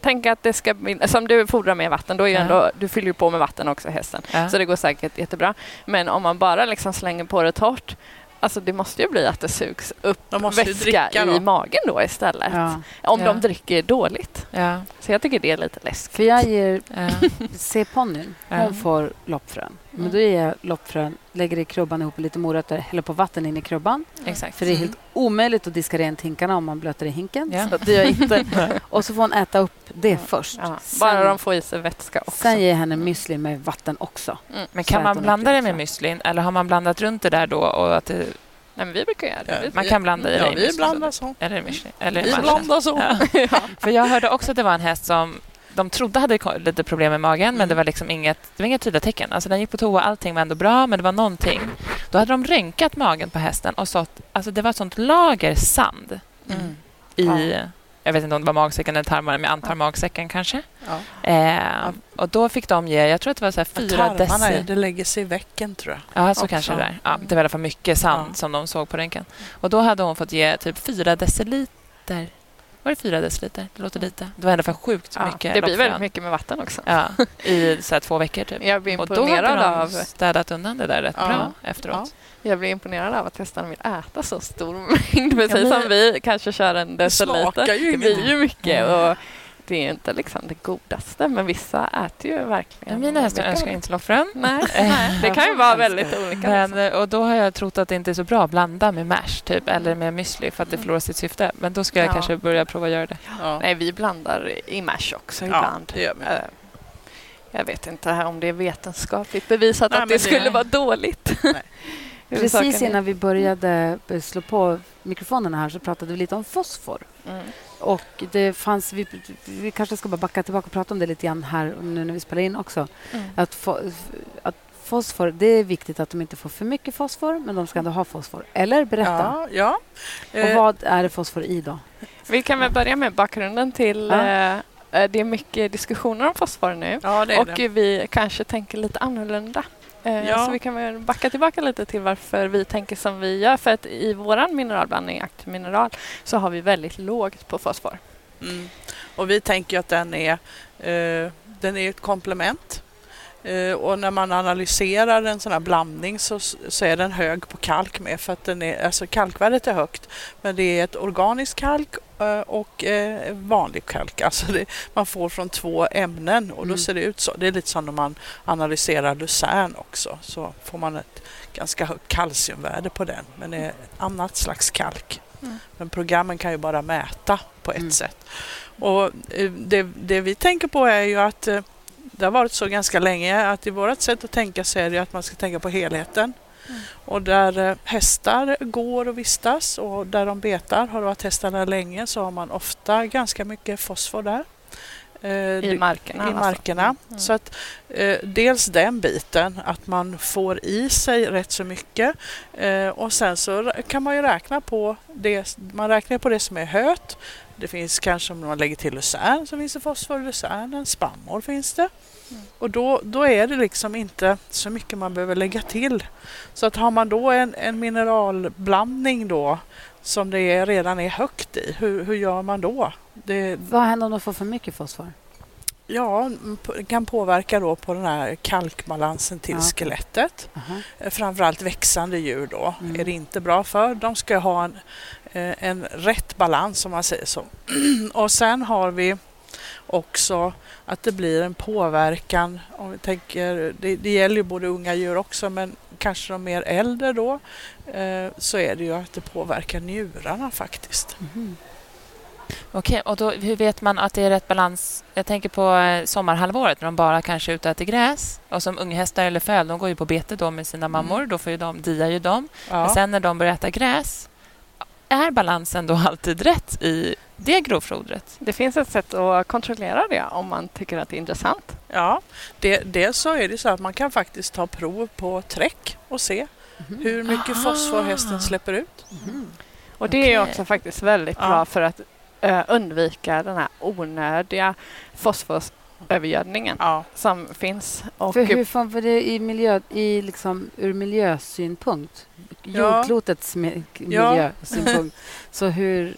tänk att det ska binda, som du fodrar med vatten, då är ju Ja. ändå, du fyller ju på med vatten också hästen. ja. Så det går säkert jättebra. Men om man bara liksom slänger på det torrt, alltså det måste ju bli att det sugs upp De vätska dricka i då. magen då istället. Ja. Om Ja. de dricker dåligt. ja. Så jag tycker det är lite läskigt. För jag ger ja. *laughs* C-ponnyn, Ja. hon får loppfrön. Men Mm. då ger jag loppfrön, lägger i krubban ihop med lite morötter, häller på vatten in i krubban. Exakt. För det är Mm. helt omöjligt att diska rent hinkarna om man blöter i hinken. Ja. Så det gör inte. *laughs* Och så får hon äta upp det först. Ja, Sen, bara de får i sig vätska också. sen ger jag henne müsli med vatten också. Men Så kan man blanda det med müslin eller har man blandat runt det där då? Och att det, Nej, men vi brukar göra det. Ja. man kan blanda i det Ja, vi blandar så. Eller. Eller Vi blandar så. *laughs* Ja. För jag hörde också att det var en häst som de trodde hade lite problem med magen, men Mm. det var liksom inget, det var inga tydliga tecken. Alltså den gick på toa, allting var ändå bra, men det var någonting. Då hade de röntgat magen på hästen och sått, alltså det var ett sånt lager sand Mm. i, Ja. jag vet inte om det var magsäcken eller tarmarna, men jag antar magsäcken kanske. Ja. Eh, och då fick de ge, jag tror att det var så här fyra deci. det lägger sig i väcken tror jag. Ja, så också. kanske det är. Ja, det var i alla fall mycket sand Ja. som de såg på röntgen. Och då hade hon fått ge typ fyra deciliter. Var det fyra deciliter? Det låter lite. Det var alla fall sjukt Ja, mycket det blir väldigt mycket med vatten också. Ja, i så två veckor typ. Jag blir Och då hade imponerad de av, städat undan det där rätt Ja. bra efteråt. jag blir imponerad av att hästarna vill äta så stor mängd. Precis som vi kanske kör en deciliter. Det blir ju mycket. Mm. Och det är inte liksom det godaste, men vissa äter ju Ja, verkligen mina hästar önskar inte loppfrön. Nej, *laughs* nej, det kan ju vara väldigt olika. Men, liksom. eh, och då har jag trott att det inte är så bra att blanda med mash typ, eller med müsli för att det förlorar sitt syfte. Men då ska jag Ja. kanske börja prova att göra det. Ja. Nej, vi blandar i mash också Ja, ibland. det gör vi. Eh, Jag vet inte om det är vetenskapligt bevisat Nej, att men det skulle det- vara dåligt. *laughs* Precis är- innan vi började eh, slå på mikrofonerna här så pratade vi lite om fosfor. Mm. Och det fanns, vi, vi kanske ska bara backa tillbaka och prata om det lite grann här nu när vi spelar in också. Mm. Att, fo, att fosfor, det är viktigt att de inte får för mycket fosfor, men de ska ändå ha fosfor. Eller berätta. Ja, ja. Och Eh, vad är det fosfor i då? Vi kan väl börja med bakgrunden till... Ja. eh, eh, det är mycket diskussioner om fosfor nu. ja, det är och det. vi kanske tänker lite annorlunda. Eh, Ja. Så vi kan väl backa tillbaka lite till varför vi tänker som vi gör. För att i vår mineralblandning, aktiv mineral, så har vi väldigt lågt på fosfor. Mm. Och vi tänker att den är, eh, den är ett komplement och när man analyserar en sån här blandning så, så är den hög på kalk med för att den är, alltså kalkvärdet är högt. Men det är ett organiskt kalk eh, och eh, vanlig kalk. Alltså det, man får från två ämnen och då Mm. ser det ut så. Det är lite som när man analyserar lucern också. Så får man ett ganska högt kalciumvärde på den. Men det är ett annat slags kalk. Mm. Men programmen kan ju bara mäta på ett Mm. sätt. Och eh, det, det vi tänker på är ju att eh, det har varit så ganska länge att i vårt sätt att tänka så är det att man ska tänka på helheten. Mm. Och där eh, hästar går och vistas och där de betar, har det varit hästar där länge, så har man ofta ganska mycket fosfor där. Eh, I markerna. i alltså. markerna. Mm. Så att eh, dels den biten, att man får i sig rätt så mycket. Eh, och sen så kan man ju räkna på det, man räknar på det som är höet. Det finns kanske om man lägger till lucern så finns det fosfor i lucernen, spannmål finns det. Mm. Och då, då är det liksom inte så mycket man behöver lägga till. Så att har man då en, en mineralblandning då som det är, redan är högt i, hur, hur gör man då? Det, Vad händer om de får för mycket fosfor? Ja, m- p- kan påverka då på den här kalkbalansen till Ja, skelettet. Aha. Eh, Framförallt växande djur då Mm. är det inte bra för. De ska ha en, en rätt balans om man säger så. *clears throat* Och sen har vi också att det blir en påverkan. Om vi tänker, det, det gäller ju både unga djur också men kanske de mer äldre då eh, så är det ju att det påverkar njurarna faktiskt. Mhm. Okej, och då, hur vet man att det är rätt balans? Jag tänker på eh, sommarhalvåret när de bara kanske är ute och äter gräs. Och som unghästar eller föl, de går ju på bete då med sina mammor. Då får ju de, diar ju dem. Men Ja. sen när de börjar äta gräs, är balansen då alltid rätt i det grovfodret? Det finns ett sätt att kontrollera det om man tycker att det är intressant. Ja, det, dels så är det så att man kan faktiskt ta prov på träck och se Mhm. hur mycket Aha. fosfor hästen släpper ut. Mhm. Och det är Okej. också faktiskt väldigt Ja. bra för att eh, undvika den här onödiga fosforövergödningen Ja, som finns. Och För hur fan var det i miljö, i liksom, ur miljösynpunkt? Jordklotets Ja. miljösynpunkt. *laughs* Så hur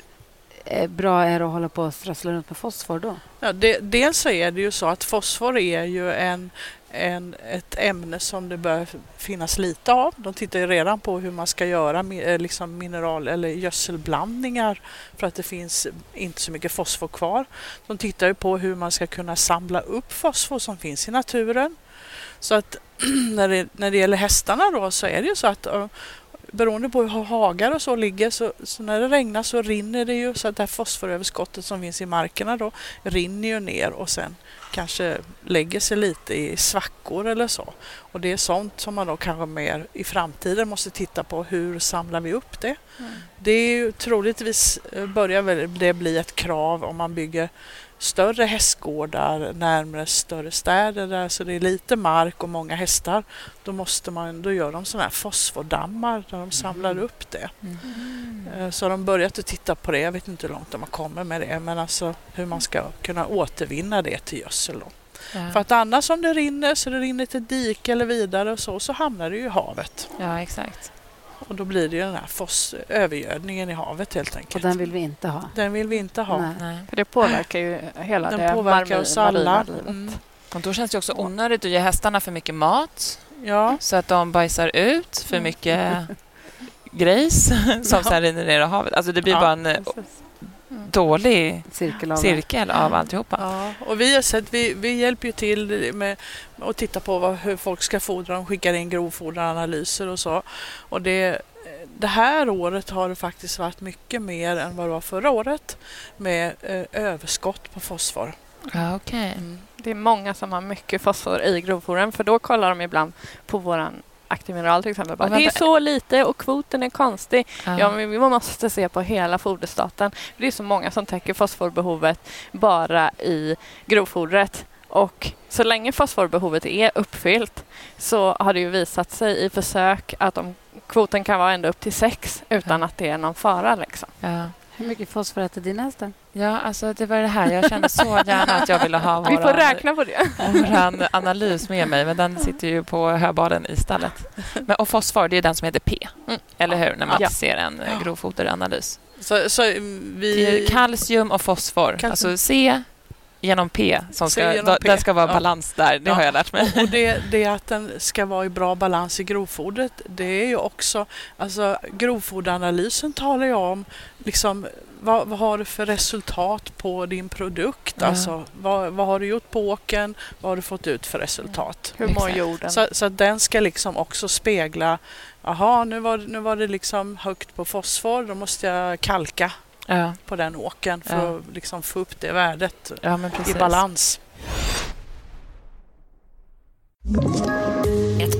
eh, bra är det att hålla på och strössla runt med fosfor då? ja det, dels så är det ju så att fosfor är ju en, en, ett ämne som det bör finnas lite av. De tittar ju redan på hur man ska göra eh, liksom mineral eller gödselblandningar för att det finns inte så mycket fosfor kvar. De tittar ju på hur man ska kunna samla upp fosfor som finns i naturen. Så att *clears throat* när det, när det gäller hästarna då så är det ju så att eh, beroende på hur hagar och så ligger så, så när det regnar så rinner det ju så att det här fosforöverskottet som finns i markerna då rinner ju ner och sen kanske lägger sig lite i svackor eller så. Och det är sånt som man då kanske mer i framtiden måste titta på. Hur samlar vi upp det? Mm. Det är ju troligtvis eh, börjar det bli ett krav om man bygger större hästgårdar närmare större städer där så det är lite mark och många hästar. Då måste man, då gör de sådana här fosfordammar där de samlar Mhm. upp det. Mm. Eh, Så har de börjat att titta på det. Jag vet inte hur långt de har kommit med det men alltså hur man ska kunna återvinna det till gödsel. Då. Ja. För att annars om det rinner så det rinner till dike eller vidare och så, så hamnar det ju i havet. ja, exakt. Och då blir det ju den här fos- övergödningen i havet helt Och enkelt. den vill vi inte ha. Den vill vi inte ha. Nej. Nej. För det påverkar ju hela Den det påverkar oss alla. Mm. Och då känns det också onödigt att ge hästarna för mycket mat Ja, så att de bajsar ut för mycket *laughs* grejs *laughs* som sen rinner ner i havet. Alltså det blir Ja, bara en Precis. Mm. Cirkel av cirkel av alltihopa. ja. Och vi har sett, vi, vi hjälper ju till med att titta på vad, hur folk ska fodra. De skickar in grovfoderanalyser och så. Och det, det här året har det faktiskt varit mycket mer än vad det var förra året med eh, överskott på fosfor. Ja, okej. Mm. Det är många som har mycket fosfor i grovfodren för då kollar de ibland på våran aktivmineral till exempel. Bara, det är så lite och kvoten är konstig. Ja. Ja, men vi måste se på hela foderstaten. Det är så många som täcker fosforbehovet bara i grovfodret. Och så länge fosforbehovet är uppfyllt så har det ju visat sig i försök att om kvoten kan vara ända upp till sex utan att det är någon fara. Liksom. Ja. Hur mycket fosfor äter dina hästar? ja, alltså det var det här. Jag kände så gärna att jag ville ha Vi får räkna på det. våran analys med mig, men den sitter ju på höbalen i stallet. Men, och fosfor, det är den som heter P, Mm. eller hur? När man Ja. ser en grovfoderanalys. Så, så Det är vi... kalcium och fosfor. Kalcium. Alltså C, genom P. Som ska, genom P. Det ska vara Ja. balans där. Det Ja. har jag lärt mig. Och det, det att den ska vara i bra balans i grovfodret, det är ju också, alltså grovfoderanalysen talar ju om liksom vad, vad har du för resultat på din produkt? Ja. Alltså, vad, vad har du gjort på åkern? Vad har du fått ut för resultat? Hur mår jorden? Så, så att den ska liksom också spegla, jaha nu var, nu var det liksom högt på fosfor, då måste jag kalka Ja, på den åkern för Ja. att liksom få upp det värdet ja i balans.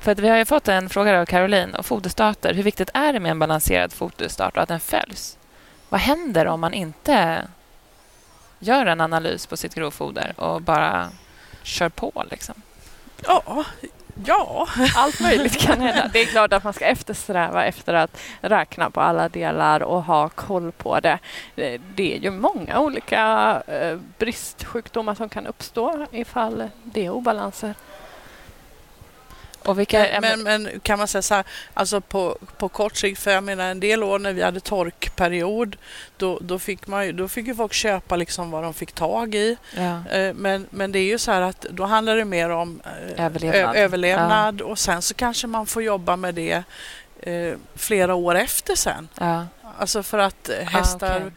För att vi har ju fått en fråga av Caroline och foderstarter. Hur viktigt är det med en balanserad foderstart och att den följs? Vad händer om man inte gör en analys på sitt grovfoder och bara kör på? Liksom? Ja, ja. Allt möjligt kan hända. Det är klart att man ska eftersträva efter att räkna på alla delar och ha koll på det. Det är ju många olika eh, bristsjukdomar som kan uppstå ifall det är obalanser. Vilka, Men, men kan man säga så här, alltså på, på kort sikt, för jag menar en del år när vi hade torkperiod, då, då, fick, man, ju- då fick ju folk köpa liksom vad de fick tag i. ja. Eh, Men, men det är ju så här att då handlar det mer om eh, Överlevnad. ö- överlevnad och sen så kanske man får jobba med det eh, flera år efter sen. Ja. Alltså för att eh, hästar Ah, okej.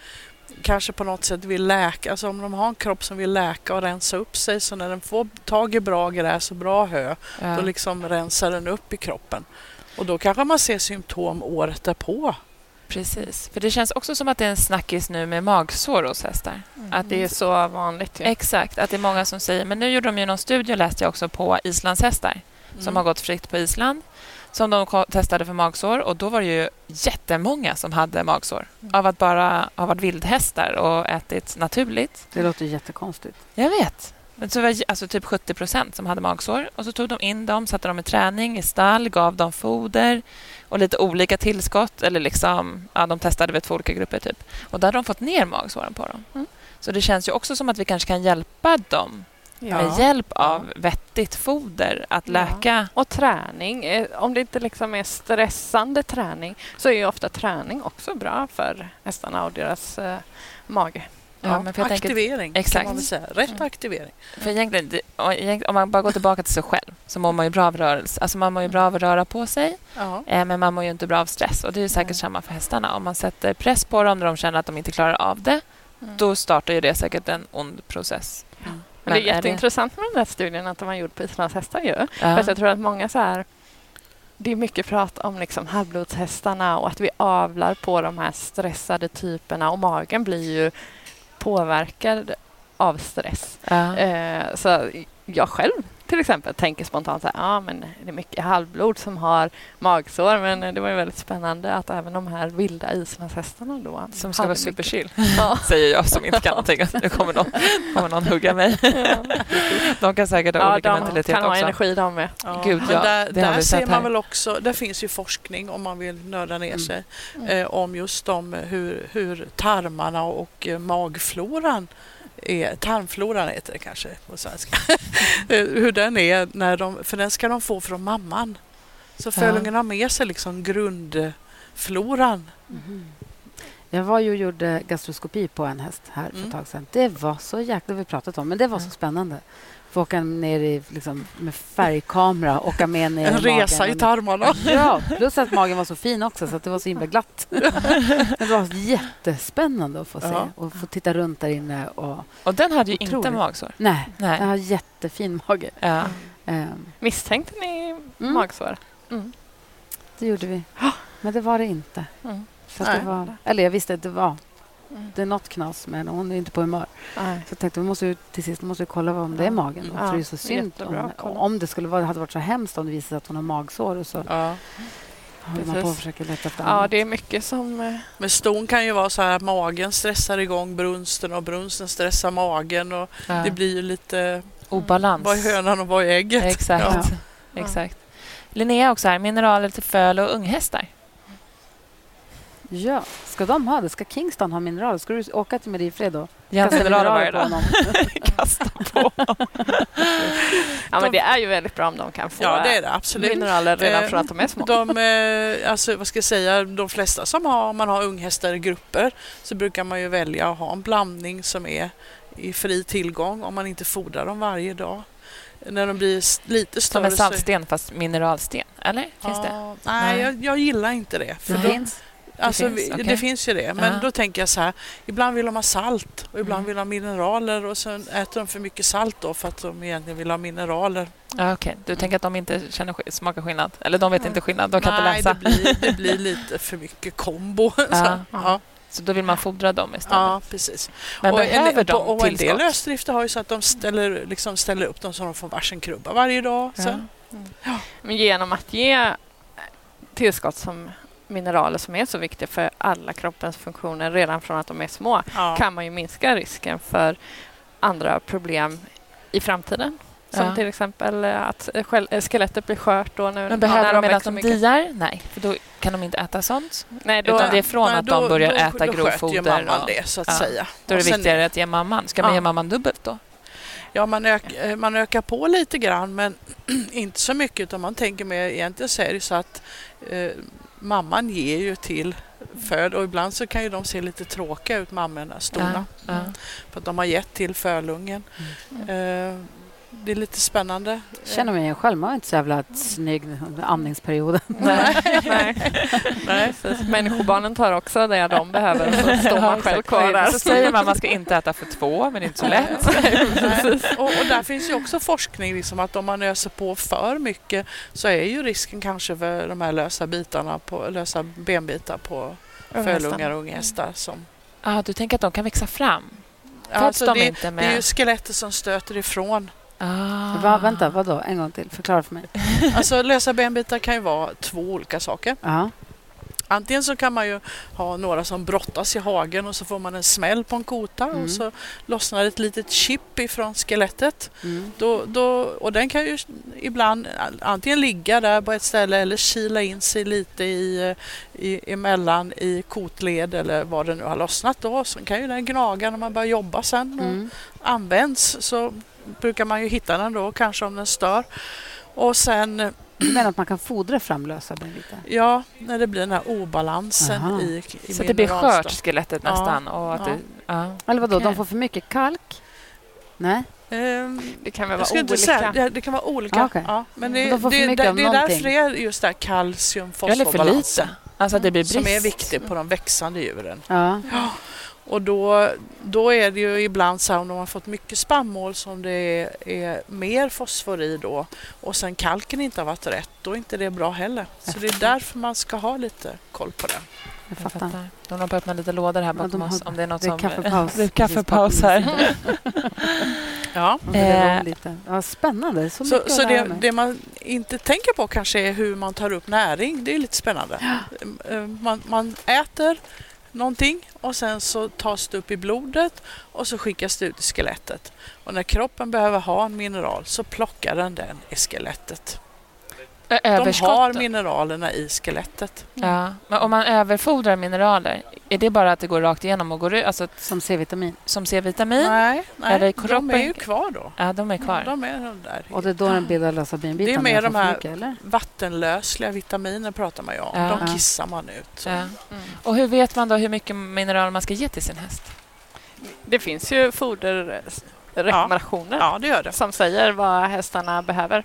Kanske på något sätt vill läka, alltså om de har en kropp som vill läka och rensa upp sig så när den får tag i bra gräs och bra hö Ja. då liksom rensar den upp i kroppen. Och då kanske man ser symptom året därpå. Precis. För det känns också som att det är en snackis nu med magsår hos hästar. Att det är så vanligt. Ju. Exakt, att det är många som säger... Men nu gjorde de ju någon studie, läste jag också, på islandshästar som Mm. har gått fritt på Island som de testade för magsår. Och Då var det ju jättemånga som hade magsår av att bara ha varit vildhästar och ätit naturligt. Det låter jättekonstigt. Jag vet. Men så var det alltså typ 70 procent som hade magsår. Och Så tog de in dem, satte dem i träning i stall, gav dem foder och lite olika tillskott. Eller liksom, ja, de testade vid två olika grupper. typ. Och Där hade de fått ner magsåren på dem. Mm. Så det känns ju också som att vi kanske kan hjälpa dem med hjälp av vettigt foder att Ja. läka. Och träning. Eh, Om det inte liksom är stressande träning så är ju ofta träning också bra för hästarna och deras eh, mage. Ja, men för jag tänker, aktivering Exakt. kan man säga. Rätt Mm. aktivering. för egentligen, om man bara går tillbaka till sig själv så mår man ju bra av rörelse. Alltså man mår ju bra av att röra på sig, Ja. eh, men man mår ju inte bra av stress. Och Det är ju säkert Mm. samma för hästarna. Om man sätter press på dem när de känner att de inte klarar av det, Mm. då startar ju det säkert en ond process. Men det är jätteintressant med den där studien att de har gjort på islandshästar ju. Ja. För jag tror att många så här... Det är mycket prat om liksom halvblodshästarna och att vi avlar på de här stressade typerna och magen blir ju påverkad av stress. Ja. Eh, så jag själv till exempel tänker spontant så här, ja men det är mycket halvblod som har magsår men eh, det var ju väldigt spännande att även de här vilda islandshästarna då Som ska vara superchill, *laughs* Ja. säger jag som inte kan någonting. Nu kommer någon, kommer någon hugga mig. De kan säkert ha Ja, olika de mentalitet kan ha också. energi de med. Ja, Gud, men ja, där, där ser man här. väl också, där finns ju forskning om man vill nörda ner Mm. sig Mm. eh, om just om hur, hur tarmarna och eh, magfloran är, tarmfloran heter det kanske på svenska, *laughs* hur den är, när de, för den ska de få från mamman. Så Ja. fölungen har med sig liksom grundfloran. Jag var ju och gjorde gastroskopi på en häst här för Mm. ett tag sedan. Det var så jäkla, vi pratat om, men det var så Ja. spännande. Få åka ner i, liksom, med färgkamera, åka med ner En i magen. resa i tarmarna. *laughs* Ja, plus att magen var så fin också så att det var så himla glatt. *laughs* Det var jättespännande att få se Ja. och få titta runt där inne. Och, Och den hade ju inte Otroligt. magsår. nej, Nej. den har jättefin mage. Ja. Ehm, Misstänkte ni Mm. magsår? det gjorde vi. Men det var det inte. Mm. Så att det Nej. var, eller jag visste att det var. Mm. Det är något knas, men hon är inte på humör. Nej. Så jag tänkte vi måste ju, till sist måste vi kolla vad om det är magen. Mm. För det är Ja, så synd om, om det skulle vara, hade varit så hemskt om det visade sig att hon har magsår. Och så. Ja. Ja, det är mycket som... eh, Men ston kan ju vara så här att magen stressar igång brunsten och brunsten stressar magen och Ja. det blir ju lite Obalans. vad är hönan och vad är ägget? Exakt. Ja. Exakt. Linnea också här, mineraler till föl och unghästar. Ja, ska de ha det? Ska Kingston ha mineraler? Ska du åka till Mariefred då? Kasta mineraler varje på dag. honom? *laughs* Kasta på. Ja, men det är ju väldigt bra om de kan få Ja, det är det absolut. mineraler redan Eh, från att de är små. De, eh, alltså, vad ska jag säga, de flesta som har, om man har unghästar i grupper så brukar man ju välja att ha en blandning som är i fri tillgång om man inte fodrar dem varje dag. När de blir lite Som större en så- saltsten fast mineralsten. Eller? Finns det? Ja, Nej. nej, jag, jag gillar inte det. För Det då, finns. alltså, finns, vi- okej. det finns ju det. Men Ja. då tänker jag så här, ibland vill de ha salt och ibland Mm. vill de ha mineraler och sen äter de för mycket salt då för att de egentligen vill ha mineraler. Ja, Okej, du tänker att de inte känner smakar skillnad? Eller de vet inte skillnad, de kan nej, inte läsa? Det blir, det blir *laughs* lite för mycket kombo. så, Ja. ja, Så då vill man fodra dem istället? ja, precis. Men och behöver en, de och en del lösdrifter har ju så att de ställer, liksom ställer upp dem så de får varsin krubba varje dag. Ja. Sen. Men genom att ge tillskott som mineraler som är så viktiga för alla kroppens funktioner redan från att de är små Ja. kan man ju minska risken för andra problem i framtiden. Som Ja. till exempel eh, att eh, skel- skelettet blir skört då nu Men behöver när de medan växer de mycket. diar? Nej, för då kan de inte äta sånt. Nej, då, Utan det är från Nej, att de börjar då, äta då grovfoder. sköter ju mamman och- det så att ja. säga. Då är det Och sen- viktigare att ge mamman. Ska man Ja. ge mamman dubbelt då? Ja, man, ök, eh, man ökar på lite grann men *clears throat* inte så mycket utan man tänker mer, egentligen så är det så att eh, mamman ger ju till föd och ibland så kan ju de se lite tråkiga ut, mammorna, stona, Ja. för att de har gett till fölungen. Mm. Eh, det är lite spännande. Känner mig själv. Man var inte så jävla snygg under amningsperioden. *laughs* *laughs* Nej. Nej. Nej. Precis. Människobarnen tar också det de behöver så står man själv kvar där. Så säger man att man ska *laughs* inte äta för två, men det är inte så lätt. Och, och där finns ju också forskning liksom att om man öser på för mycket så är ju risken kanske för de här lösa bitarna på, lösa benbitar på fölungar och unghästar som Ah, du tänker att de kan växa fram? Föds Alltså, de det, inte det är ju med... skelettet som stöter ifrån. Ah. Va, vänta, vad då? En gång till. Förklara för mig. *laughs* Alltså lösa benbitar kan ju vara två olika saker. Ja. Antingen så kan man ju ha några som brottas i hagen och så får man en smäll på en kota Mm. och så lossnar ett litet chip ifrån skelettet. Mm. Då, då, och den kan ju ibland antingen ligga där på ett ställe eller kila in sig lite i, i, emellan i kotled eller vad det nu har lossnat då. Sen kan ju den gnaga när man börjar jobba sen och Mm. används så brukar man ju hitta den då kanske om den stör. Och sen Du menar att man kan fodra fram lösa benbitar? Ja, när det blir den här obalansen Aha. i, i Så att det blir skört, skelettet Ja. nästan? Och att Ja. det, ja. Eller vadå, Okej. de får för mycket kalk? Nej? Ehm, Det kan väl vara olika. säga, det, det kan vara olika. Ah, okej. ja, men det, De får för det, mycket det, det är därför det är just det här kalcium Eller för fosforbalansen lite. Alltså att det blir brist. som är viktigt på de växande djuren. Ja. Och då, då är det ju ibland så här om de har fått mycket spannmål som det är, är mer fosfor i då och sen kalken inte har varit rätt, då är inte det bra heller. Så det är därför man ska ha lite koll på det. Jag Jag fattar. fattar. De håller på att öppna lite lådor här Ja, bakom har- oss. Om det är något det är som... kaffepaus. *laughs* Det är kaffepaus här. *laughs* Ja. Och det är Eh, lite. Ja, spännande. Så, Så, så det, det man inte tänker på kanske är hur man tar upp näring. Det är lite spännande. Eh, Man, man äter någonting och sen så tas det upp i blodet och så skickas det ut i skelettet. Och när kroppen behöver ha en mineral så plockar den den i skelettet. De har mineralerna i skelettet. Ja. Men om man överfodrar mineraler, är det bara att det går rakt igenom och går ut? Alltså Som C-vitamin. som C-vitamin? Nej, nej Eller de kroppen- är ju kvar då. Ja, de är kvar. De är de där. Och det är då den bildar lösa. Det är mer de här- mycket, eller? Vattenlösliga vitaminer pratar man ju om. Ja. De kissar man ut. Ja. Mm. Och hur vet man då hur mycket mineraler man ska ge till sin häst? Det finns ju foderrekommendationer Ja, det gör det. som säger vad hästarna behöver.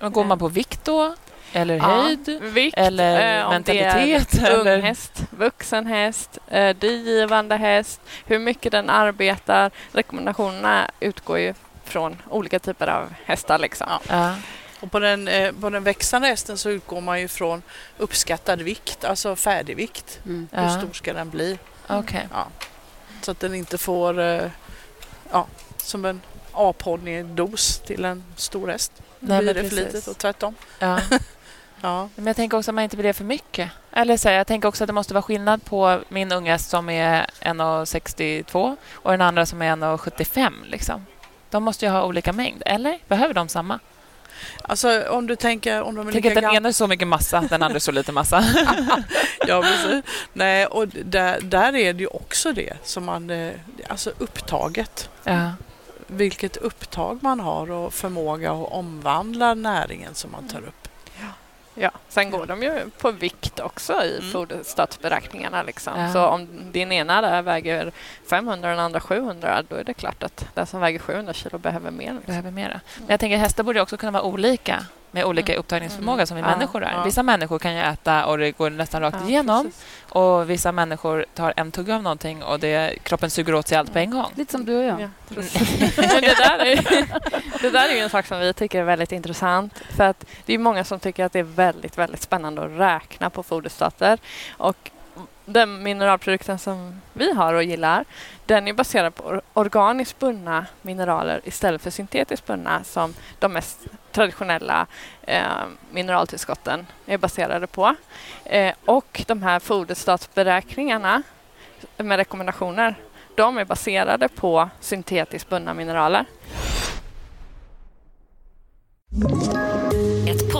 Och går man på vikt då? Eller Ja, höjd? Vikt, Eller eh, om mentalitet, Det är eller- ung häst, vuxen häst, eh, digivande häst, hur mycket den arbetar. Rekommendationerna utgår ju från olika typer av hästar. Liksom. Ja. Ja. Och på den, eh, på den växande hästen så utgår man ju från uppskattad vikt, alltså färdigvikt. Mm. Hur Ja. stor ska den bli? Okej. Ja. Så att den inte får eh, ja, som en A-ponnydos till en stor häst. Då Nej, blir det för litet och tvärtom. *laughs* Ja. Ja. Men jag tänker också att man inte vill det för mycket. Eller så här, jag tänker också att det måste vara skillnad på min unge som är 1,62 och den andra som är 1,75. Liksom. De måste ju ha olika mängd. Eller behöver de samma? Alltså om du tänker om de är Tänk att den gamla. ena är så mycket massa, den andra så lite massa. *laughs* Ja, precis. Nej, och där, där är det ju också det som man, eh, alltså upptaget. ja. Vilket upptag man har och förmåga att omvandla näringen som man tar upp. Ja, sen går de ju på vikt också i Mm. foderstatsberäkningarna. Liksom. Ja. Så om din ena där väger 500 och den andra 700, då är det klart att den som väger 700 kilo behöver mer. Liksom. behöver mera. Men jag tänker hästar borde också kunna vara olika med olika upptagningsförmåga som vi Ja, människor är. ja. Vissa människor kan ju äta och det går nästan rakt Ja, igenom precis. och vissa människor tar en tugga av någonting och det, kroppen suger åt sig allt på en gång. Lite som du och jag. Ja, *laughs* det, där är, *laughs* det där är ju en sak som vi tycker är väldigt intressant. För att det är många som tycker att det är väldigt, väldigt spännande att räkna på foderstater. Och den mineralprodukten som vi har och gillar, den är baserad på or- organiskt bundna mineraler istället för syntetiskt bundna som de mest traditionella eh, mineraltillskotten är baserade på. Eh, och de här foderstatsberäkningarna med rekommendationer de är baserade på syntetiskt bundna mineraler.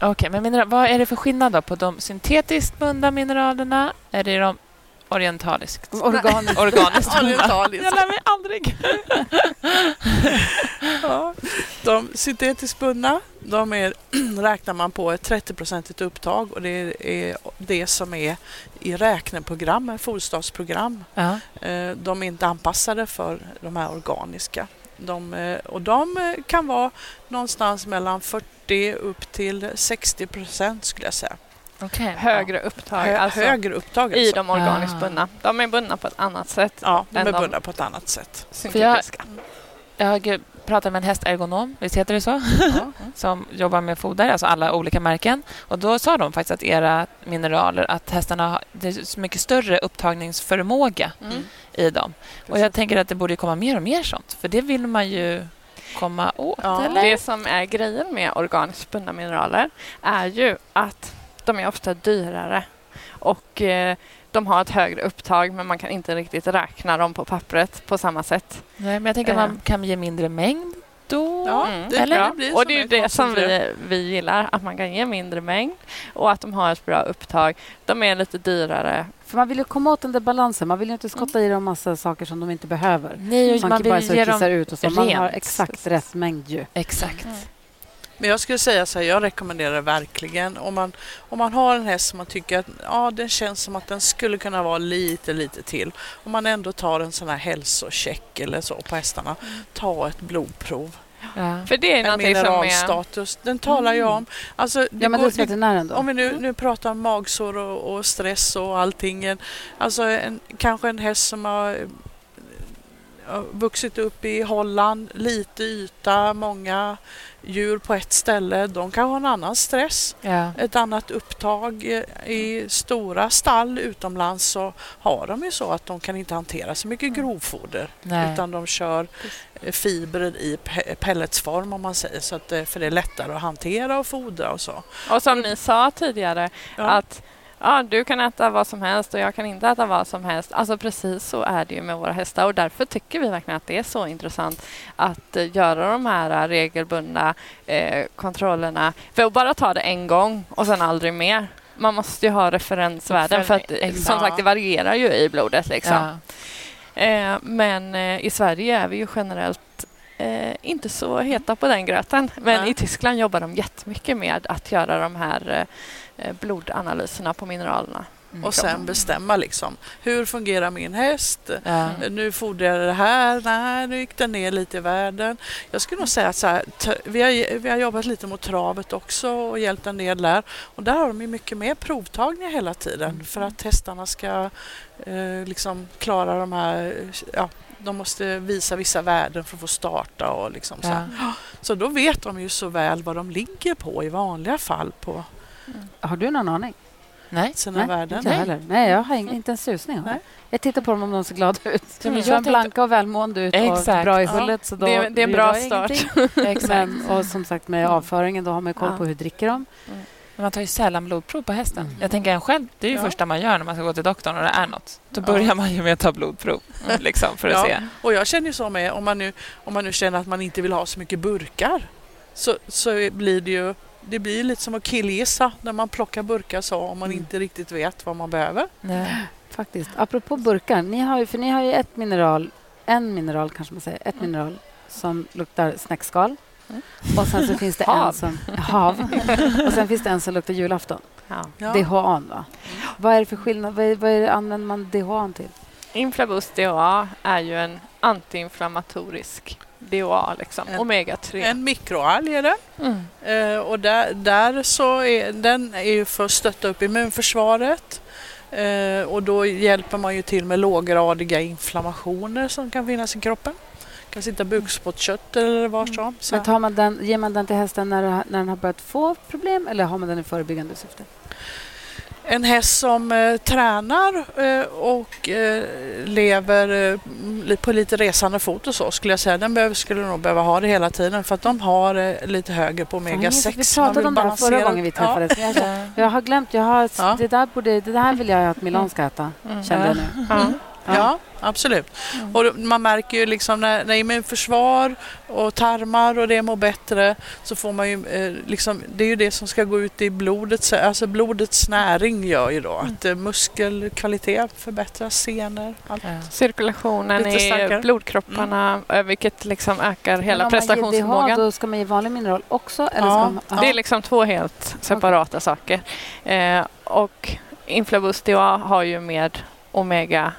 Okej, men mineral, vad är det för skillnad då på de syntetiskt bundna mineralerna? Är det de orientaliskt? Organiskt. Organiskt. Orientaliskt. Jag lär mig aldrig. *laughs* Ja. De syntetiskt bundna, de är, *clears throat* räknar man på ett 30-procentigt upptag och det är det som är i räkneprogrammen, foderstatsprogram. Ja. Eh, De är inte anpassade för de här organiska. De, eh, och de eh, kan vara någonstans mellan 40 upp till 60 procent skulle jag säga. Okej. Högre upptag Hö, alltså, högre upptag i alltså. de organiskt Ah. bundna. De är bundna på ett annat sätt Ja, de är de- bundna på ett annat sätt. syntetiska. Jag pratade med en hästergonom, visst heter det så? Ja. *laughs* som jobbar med foder, alltså alla olika märken. Och Då sa de faktiskt att era mineraler, att hästarna har det är så mycket större upptagningsförmåga Mm. i dem. Och Jag tänker att det borde komma mer och mer sånt, för det vill man ju komma åt, Ja. eller? Det som är grejen med organiskt bundna mineraler är ju att de är ofta dyrare och eh, de har ett högre upptag men man kan inte riktigt räkna dem på pappret på samma sätt. Nej, men jag tänker att man kan ge mindre mängd då. Ja, Mm. det, Eller? det blir och det är det som vi, vi gillar, att man kan ge mindre mängd och att de har ett bra upptag. De är lite dyrare. För man vill ju komma åt den där balansen. Man vill ju inte skotta i dem massa saker som de inte behöver. Nej, Man, man kan bara vill ge dem... ut och så. Man har exakt rätt mängd ju. Exakt. Men jag skulle säga så här, jag rekommenderar verkligen. Om man, om man har en häst som man tycker att ja, den känns som att den skulle kunna vara lite, lite till. Om man ändå tar en sån här hälsocheck eller så på hästarna. Ta ett blodprov. Ja. För det är En någonting som är... mineralstatus. Den talar ju om... Alltså, det Ja, men går- veterinären då? Om vi nu, nu pratar om magsår och, och stress och allting. Alltså en, kanske en häst som har vuxit upp i Holland, lite yta, många djur på ett ställe. De kan ha en annan stress, Ja. ett annat upptag. I- stora stall utomlands så har de ju så att de kan inte hantera så mycket grovfoder Nej. utan de kör fibrer i pe- pelletsform om man säger så att, för det är lättare att hantera och fodra och så. Och som ni sa tidigare, Ja. att ja, du kan äta vad som helst och jag kan inte äta vad som helst. Alltså precis så är det ju med våra hästar och därför tycker vi verkligen att det är så intressant att eh, göra de här eh, regelbundna eh, kontrollerna. För att bara ta det en gång och sen aldrig mer. Man måste ju ha referensvärden för att Exakt. som sagt det varierar ju i blodet liksom. Ja. Eh, men eh, i Sverige är vi ju generellt eh, inte så heta på den gröten. Men Nej. i Tyskland jobbar de jättemycket med att göra de här blodanalyserna på mineralerna. och sen bestämma liksom, hur fungerar min häst? Ja. Nu fordrar jag det här, nej nu gick den ner lite i världen. Jag skulle nog säga att så här, vi, har, vi har jobbat lite mot travet också och hjälpt en del där. Och där har de ju mycket mer provtagningar hela tiden för att hästarna ska eh, liksom klara de här, ja, de måste visa vissa värden för att få starta och liksom så här. Ja. Så då vet de ju så väl vad de ligger på i vanliga fall på Har du någon aning? Nej. sina Nej, värden. inte heller. Nej, jag har ing- inte en susning. Nej. Jag tittar på dem om de ser glada ut. Ja, De jag ser blanka och välmående ut och Exakt. bra i Ja. hullet. Så då Det är- det är en bra start. *laughs* Men, och som sagt med avföringen, då har man ju koll Ja. på hur dricker de. Men Man tar ju sällan blodprov på hästen. Mm. Jag tänker en själv, det är ju Ja. första man gör när man ska gå till doktorn och det är något. Då Ja. börjar man ju med att ta blodprov liksom, för att Ja. se. Och jag känner ju så med, om man nu, om man nu känner att man inte vill ha så mycket burkar så, så blir det ju det blir lite som att killgissa när man plockar burkar så om man Mm. inte riktigt vet vad man behöver. Nej. Faktiskt. Apropå burkar, ni har ju, för ni har ju ett mineral, en mineral kanske man säger, ett mineral som luktar snäckskal. Mm. Och sen så finns det en Hav. som... Hav. Och sen finns det en som luktar julafton. Ja. DHA, va? Vad är det för skillnad? Vad, är, vad är det, använder man DHA till? Inflabus DHA är ju en antiinflammatorisk DHA, liksom. En- omega-3. En mikroalg är det. Mm. Eh, och där, där så är den är ju för att stötta upp immunförsvaret. Eh, och då hjälper man ju till med låggradiga inflammationer som kan finnas i kroppen. Det kan sitta bukspottkött eller vad som. Så Men tar man den, ger man den till hästen när, när den har börjat få problem eller har man den i förebyggande syfte? En häst som eh, tränar eh, och eh, lever eh, på lite resande fot och så skulle jag säga, den behöver, skulle nog behöva ha det hela tiden för att de har eh, lite högre på omega minns 6. att Vi pratade om det här förra gången vi träffades. *laughs* Jag, Ja. jag har glömt. Jag har, Ja. det, där borde, det där vill jag att Milan ska äta, Mm. kände jag nu. Ja. Ja, absolut. Och då- man märker ju liksom när, när immunförsvar och tarmar och det mår bättre så får man ju eh, liksom, det är ju det som ska gå ut i blodet, så- alltså blodets näring gör ju då att eh, muskelkvalitet förbättras, senor, allt. Ja. Cirkulationen Lite i starkare. blodkropparna, eh, vilket liksom ökar Men hela om man ger prestationsförmågan. DHA, då ska man ge vanlig mineral också? Eller Ja, ska man, ja. Det är liksom två helt separata saker. Eh, och Inflabus DHA har ju med omega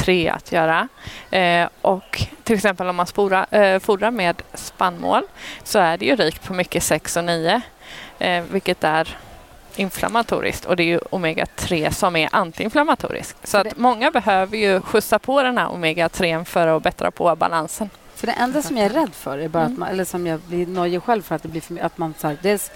3 att göra. Eh, och till exempel om man spora, eh, fodrar med spannmål så är det ju rikt på mycket 6 och 9 eh, vilket är inflammatoriskt och det är ju omega 3 som är antiinflammatoriskt. Så att många behöver ju skjutsa på den här omega 3 för att bättra på balansen. För det enda som jag är rädd för, är bara att man, eller som jag blir nojig själv för att det blir för att man så här, dels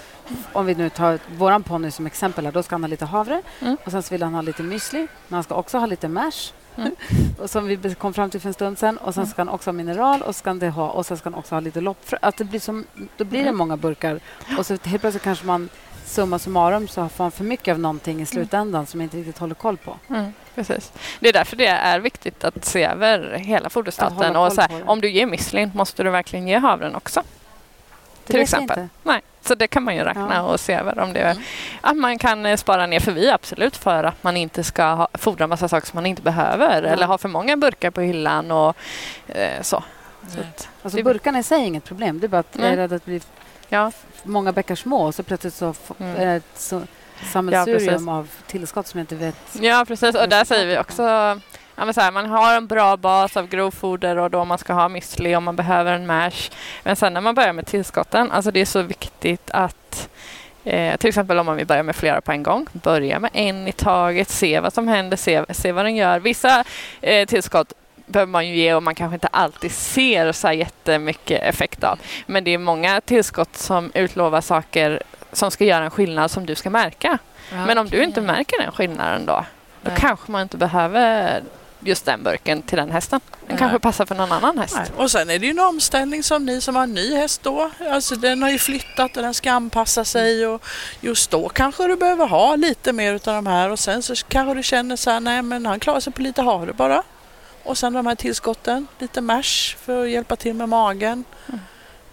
om vi nu tar våran ponny som exempel, här, då ska han ha lite havre Mm. och sen så vill han ha lite müsli, men han ska också ha lite mash. Mm. *laughs* och som vi kom fram till för en stund sen. Och sen ska han också ha mineral och, ska det ha, och sen ska han också ha lite loppfrö. Att det blir som, då blir det Mm. många burkar. Och så helt plötsligt kanske man summa summarum så får man för mycket av någonting i slutändan som man inte riktigt håller koll på. Mm, precis. Det är därför det är viktigt att se över hela foderstaten. Och så här, om du ger müslin måste du verkligen ge havren också. Det till exempel. inte. Nej, så det kan man ju räkna Ja. och se över om det är, Mm. att man kan eh, spara ner. För vi är absolut för att man inte ska ha, fodra massa saker som man inte behöver Ja. eller ha för många burkar på hyllan och eh, så. så att, Alltså, burkarna i sig är inget problem. Det är bara att jag är rädd att det blir ja, många bäckar små och så plötsligt så Mm. ett så, Ja, sammelsurium precis. av tillskott som jag inte vet. ja, precis. Och där säger vi också Ja, men så här, man har en bra bas av grovfoder och då man ska ha müsli och man behöver en mash. Men sen när man börjar med tillskotten, alltså det är så viktigt att eh, till exempel om man vill börja med flera på en gång, börja med en i taget, se vad som händer, se, se vad den gör. Vissa eh, tillskott behöver man ju ge och man kanske inte alltid ser så här jättemycket effekt av. Men det är många tillskott som utlovar saker som ska göra en skillnad som du ska märka. Men om du inte märker den skillnaden då, då Nej. kanske man inte behöver just den burken till den hästen. Den Nej. kanske passar för någon annan häst. Nej. Och sen är det ju en omställning som ni som har en ny häst då. Alltså den har ju flyttat och den ska anpassa sig och just då kanske du behöver ha lite mer utav de här och sen så kanske du känner så här, nej men han klarar sig på lite havre bara. Och sen de här tillskotten, lite mash för att hjälpa till med magen. Eh,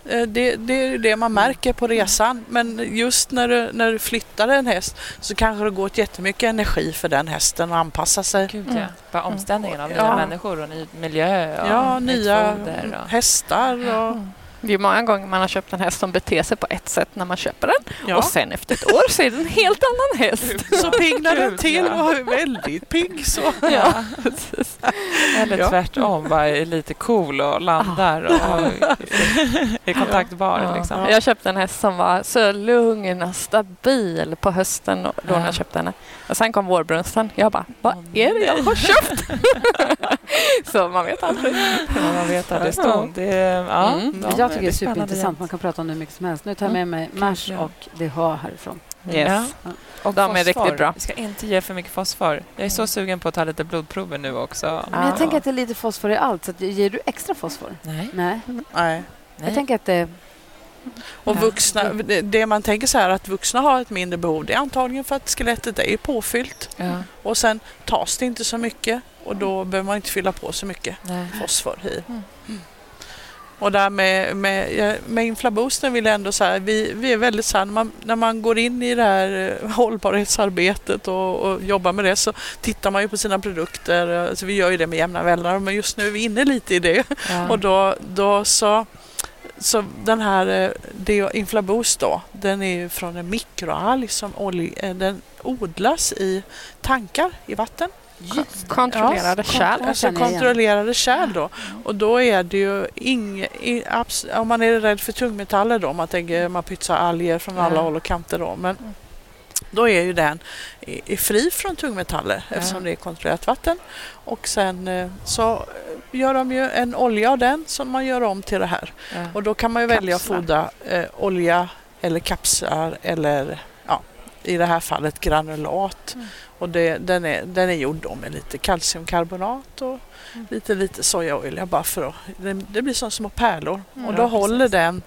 Det, det är det man märker på resan. Men just när du, när du flyttar en häst så kanske det går åt jättemycket energi för den hästen att anpassa sig. Gud, Mm. ja. Bara omställningen av Ja. nya människor och ny miljö och Ja, nya foder. Och... hästar och Mm. Det är många gånger man har köpt en häst som beter sig på ett sätt när man köper den Ja. och sen efter ett år så är det en helt annan häst. *laughs* Så piggnar den till och var väldigt pigg. Så. Ja. Eller Ja. tvärtom, bara är lite cool och landar och *laughs* är kontaktbar. Ja. Liksom. Jag köpte en häst som var så lugn och stabil på hösten och då när Ja. jag köpte henne. Och sen kom vårbrunsten. Jag bara, vad är det jag har köpt? *laughs* så man vet aldrig. Ja, man vet aldrig stund. Det, är- ja, Mm. ja, jag tycker det är superintressant. Man kan prata om det hur mycket som helst. Nu tar jag med mig Mash ja. och DH härifrån. Yes. Och De är fosfor. riktigt bra. Vi ska inte ge för mycket fosfor. Jag är så sugen på att ta lite blodprover nu också. Men jag tänker att det är lite fosfor i allt. Så att, ger du extra fosfor? Nej. Nej. Nej. Jag tänker att det... Och vuxna, det, man tänker så här att vuxna har ett mindre behov det är antagligen för att skelettet är påfyllt Ja. och sen tas det inte så mycket och då behöver man inte fylla på så mycket Nej. fosfor i. Mm. Och där med, med, med inflaboosten vill jag ändå säga, vi, vi är väldigt så här, när man, när man går in i det här eh, hållbarhetsarbetet och, och jobbar med det så tittar man ju på sina produkter. Alltså vi gör ju det med jämna mellanrum men just nu är vi inne lite i det. Ja. Och då, då så, så den här eh, Deo Inflaboost då, den är ju från en mikroalg som eh, den odlas i tankar i vatten. Kontrollerade Ja, kärl. Alltså kontrollerade kärl då. Och då är det ju ing, i, abs, om man är rädd för tungmetaller då, man tänker man pytsar alger från alla Ja. håll och kanter då. Men då är ju den i, i fri från tungmetaller Ja. eftersom det är kontrollerat vatten. Och sen eh, så eh, gör de ju en olja av den som man gör om till det här. Ja. Och då kan man ju välja att Kapslar. fodra eh, olja eller kapslar eller ja, i det här fallet granulat. Mm. Och det, den, är, den är gjord då med lite kalciumkarbonat och Mm. lite, lite sojaolja bara för att det, det blir som små pärlor. Mm, och då precis. håller den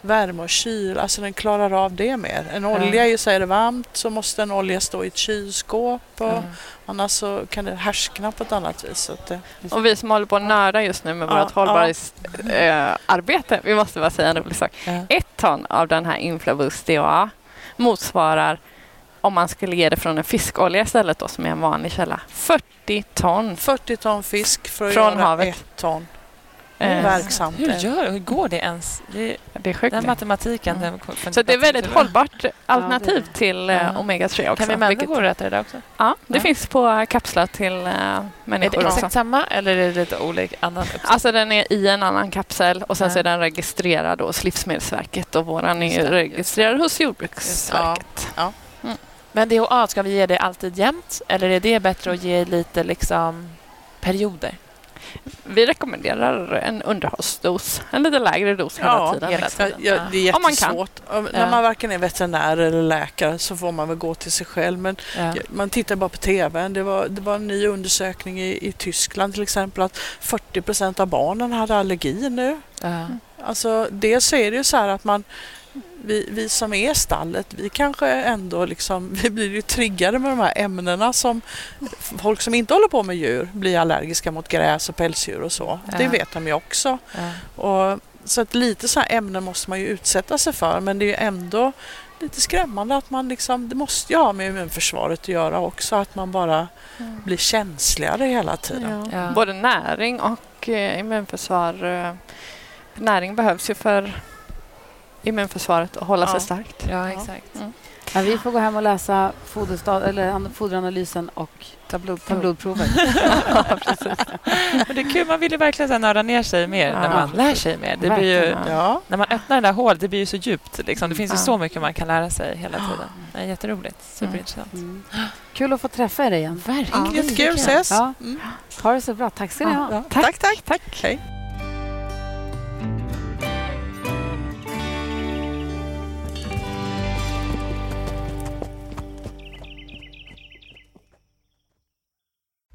värme och kyl, alltså den klarar av det mer. En Ja. olja är ju så är det varmt så måste en olja stå i ett kylskåp och Ja. annars så kan det härskna på ett annat vis. Det, Och vi som håller på nörda just nu med Ja, vårt hållbarhetsarbete, vi måste bara säga en rolig sak. Ja. Ett ton av den här Inflavus DHA motsvarar om man skulle ge det från en fiskolja istället då, som är en vanlig källa. 40 ton. 40 ton fisk för att Från göra havet. ett ton verksamt. Hur, gör, hur går det ens? Det, det är sjukt. den matematiken. Den, Så det är väldigt hållbart alternativ det till eh, Ja. omega-3 också. Kan vi människor vilket- gå äta det där också? Ja, det Ja. finns på kapslar till eh, Är människor det också. exakt samma eller är det lite olika annan uppsättning? Alltså den är i en annan kapsel och sen Ja. så är den registrerad hos Livsmedelsverket och våran är Just ju det, just registrerad hos Jordbruksverket. Men DHA, ska vi ge det alltid jämt eller är det bättre att ge lite liksom perioder? Vi rekommenderar en underhållsdos, en lite lägre dos hela Ja, tiden. hela tiden. ja, det är Om man kan. jättesvårt. När man varken är veterinär eller läkare så får man väl gå till sig själv. Men Ja. man tittar bara på TV. Det var, det var en ny undersökning i, i Tyskland till exempel att 40 procent av barnen hade allergi nu. Ja. Alltså dels så är det ju så här att man vi, vi som är stallet, vi kanske ändå liksom, *laughs* vi blir ju triggade med de här ämnena som folk som inte håller på med djur blir allergiska mot gräs och pälsdjur och så. Det Ja. vet de ju också. Ja. Och, så att lite så här ämnen måste man ju utsätta sig för men det är ju ändå lite skrämmande att man liksom, det måste ju ha med immunförsvaret att göra också, att man bara blir känsligare hela tiden. Ja. Ja. Både näring och eh, immunförsvar. Eh, näring behövs ju för immunförsvaret att hålla Ja. sig starkt. ja, exakt. Ja, vi får gå hem och läsa fodersta- eller an- foderanalysen och ta, blod, ta blodprover. *laughs* Men det är kul, man vill ju verkligen nörda ner sig mer när Ja. man lär sig mer. Det blir ju, Ja. när man öppnar det där hålet, det blir ju så djupt. Liksom. Det finns ju Ja. så mycket man kan lära sig hela tiden. Det är jätteroligt. Superintressant. Mm. Kul att få träffa er igen. Verkligen. Jättekul, ses! Ja. Mm. Ha det så bra. Tack ska ni ha. Ja. Tack, tack! Tack. Hej.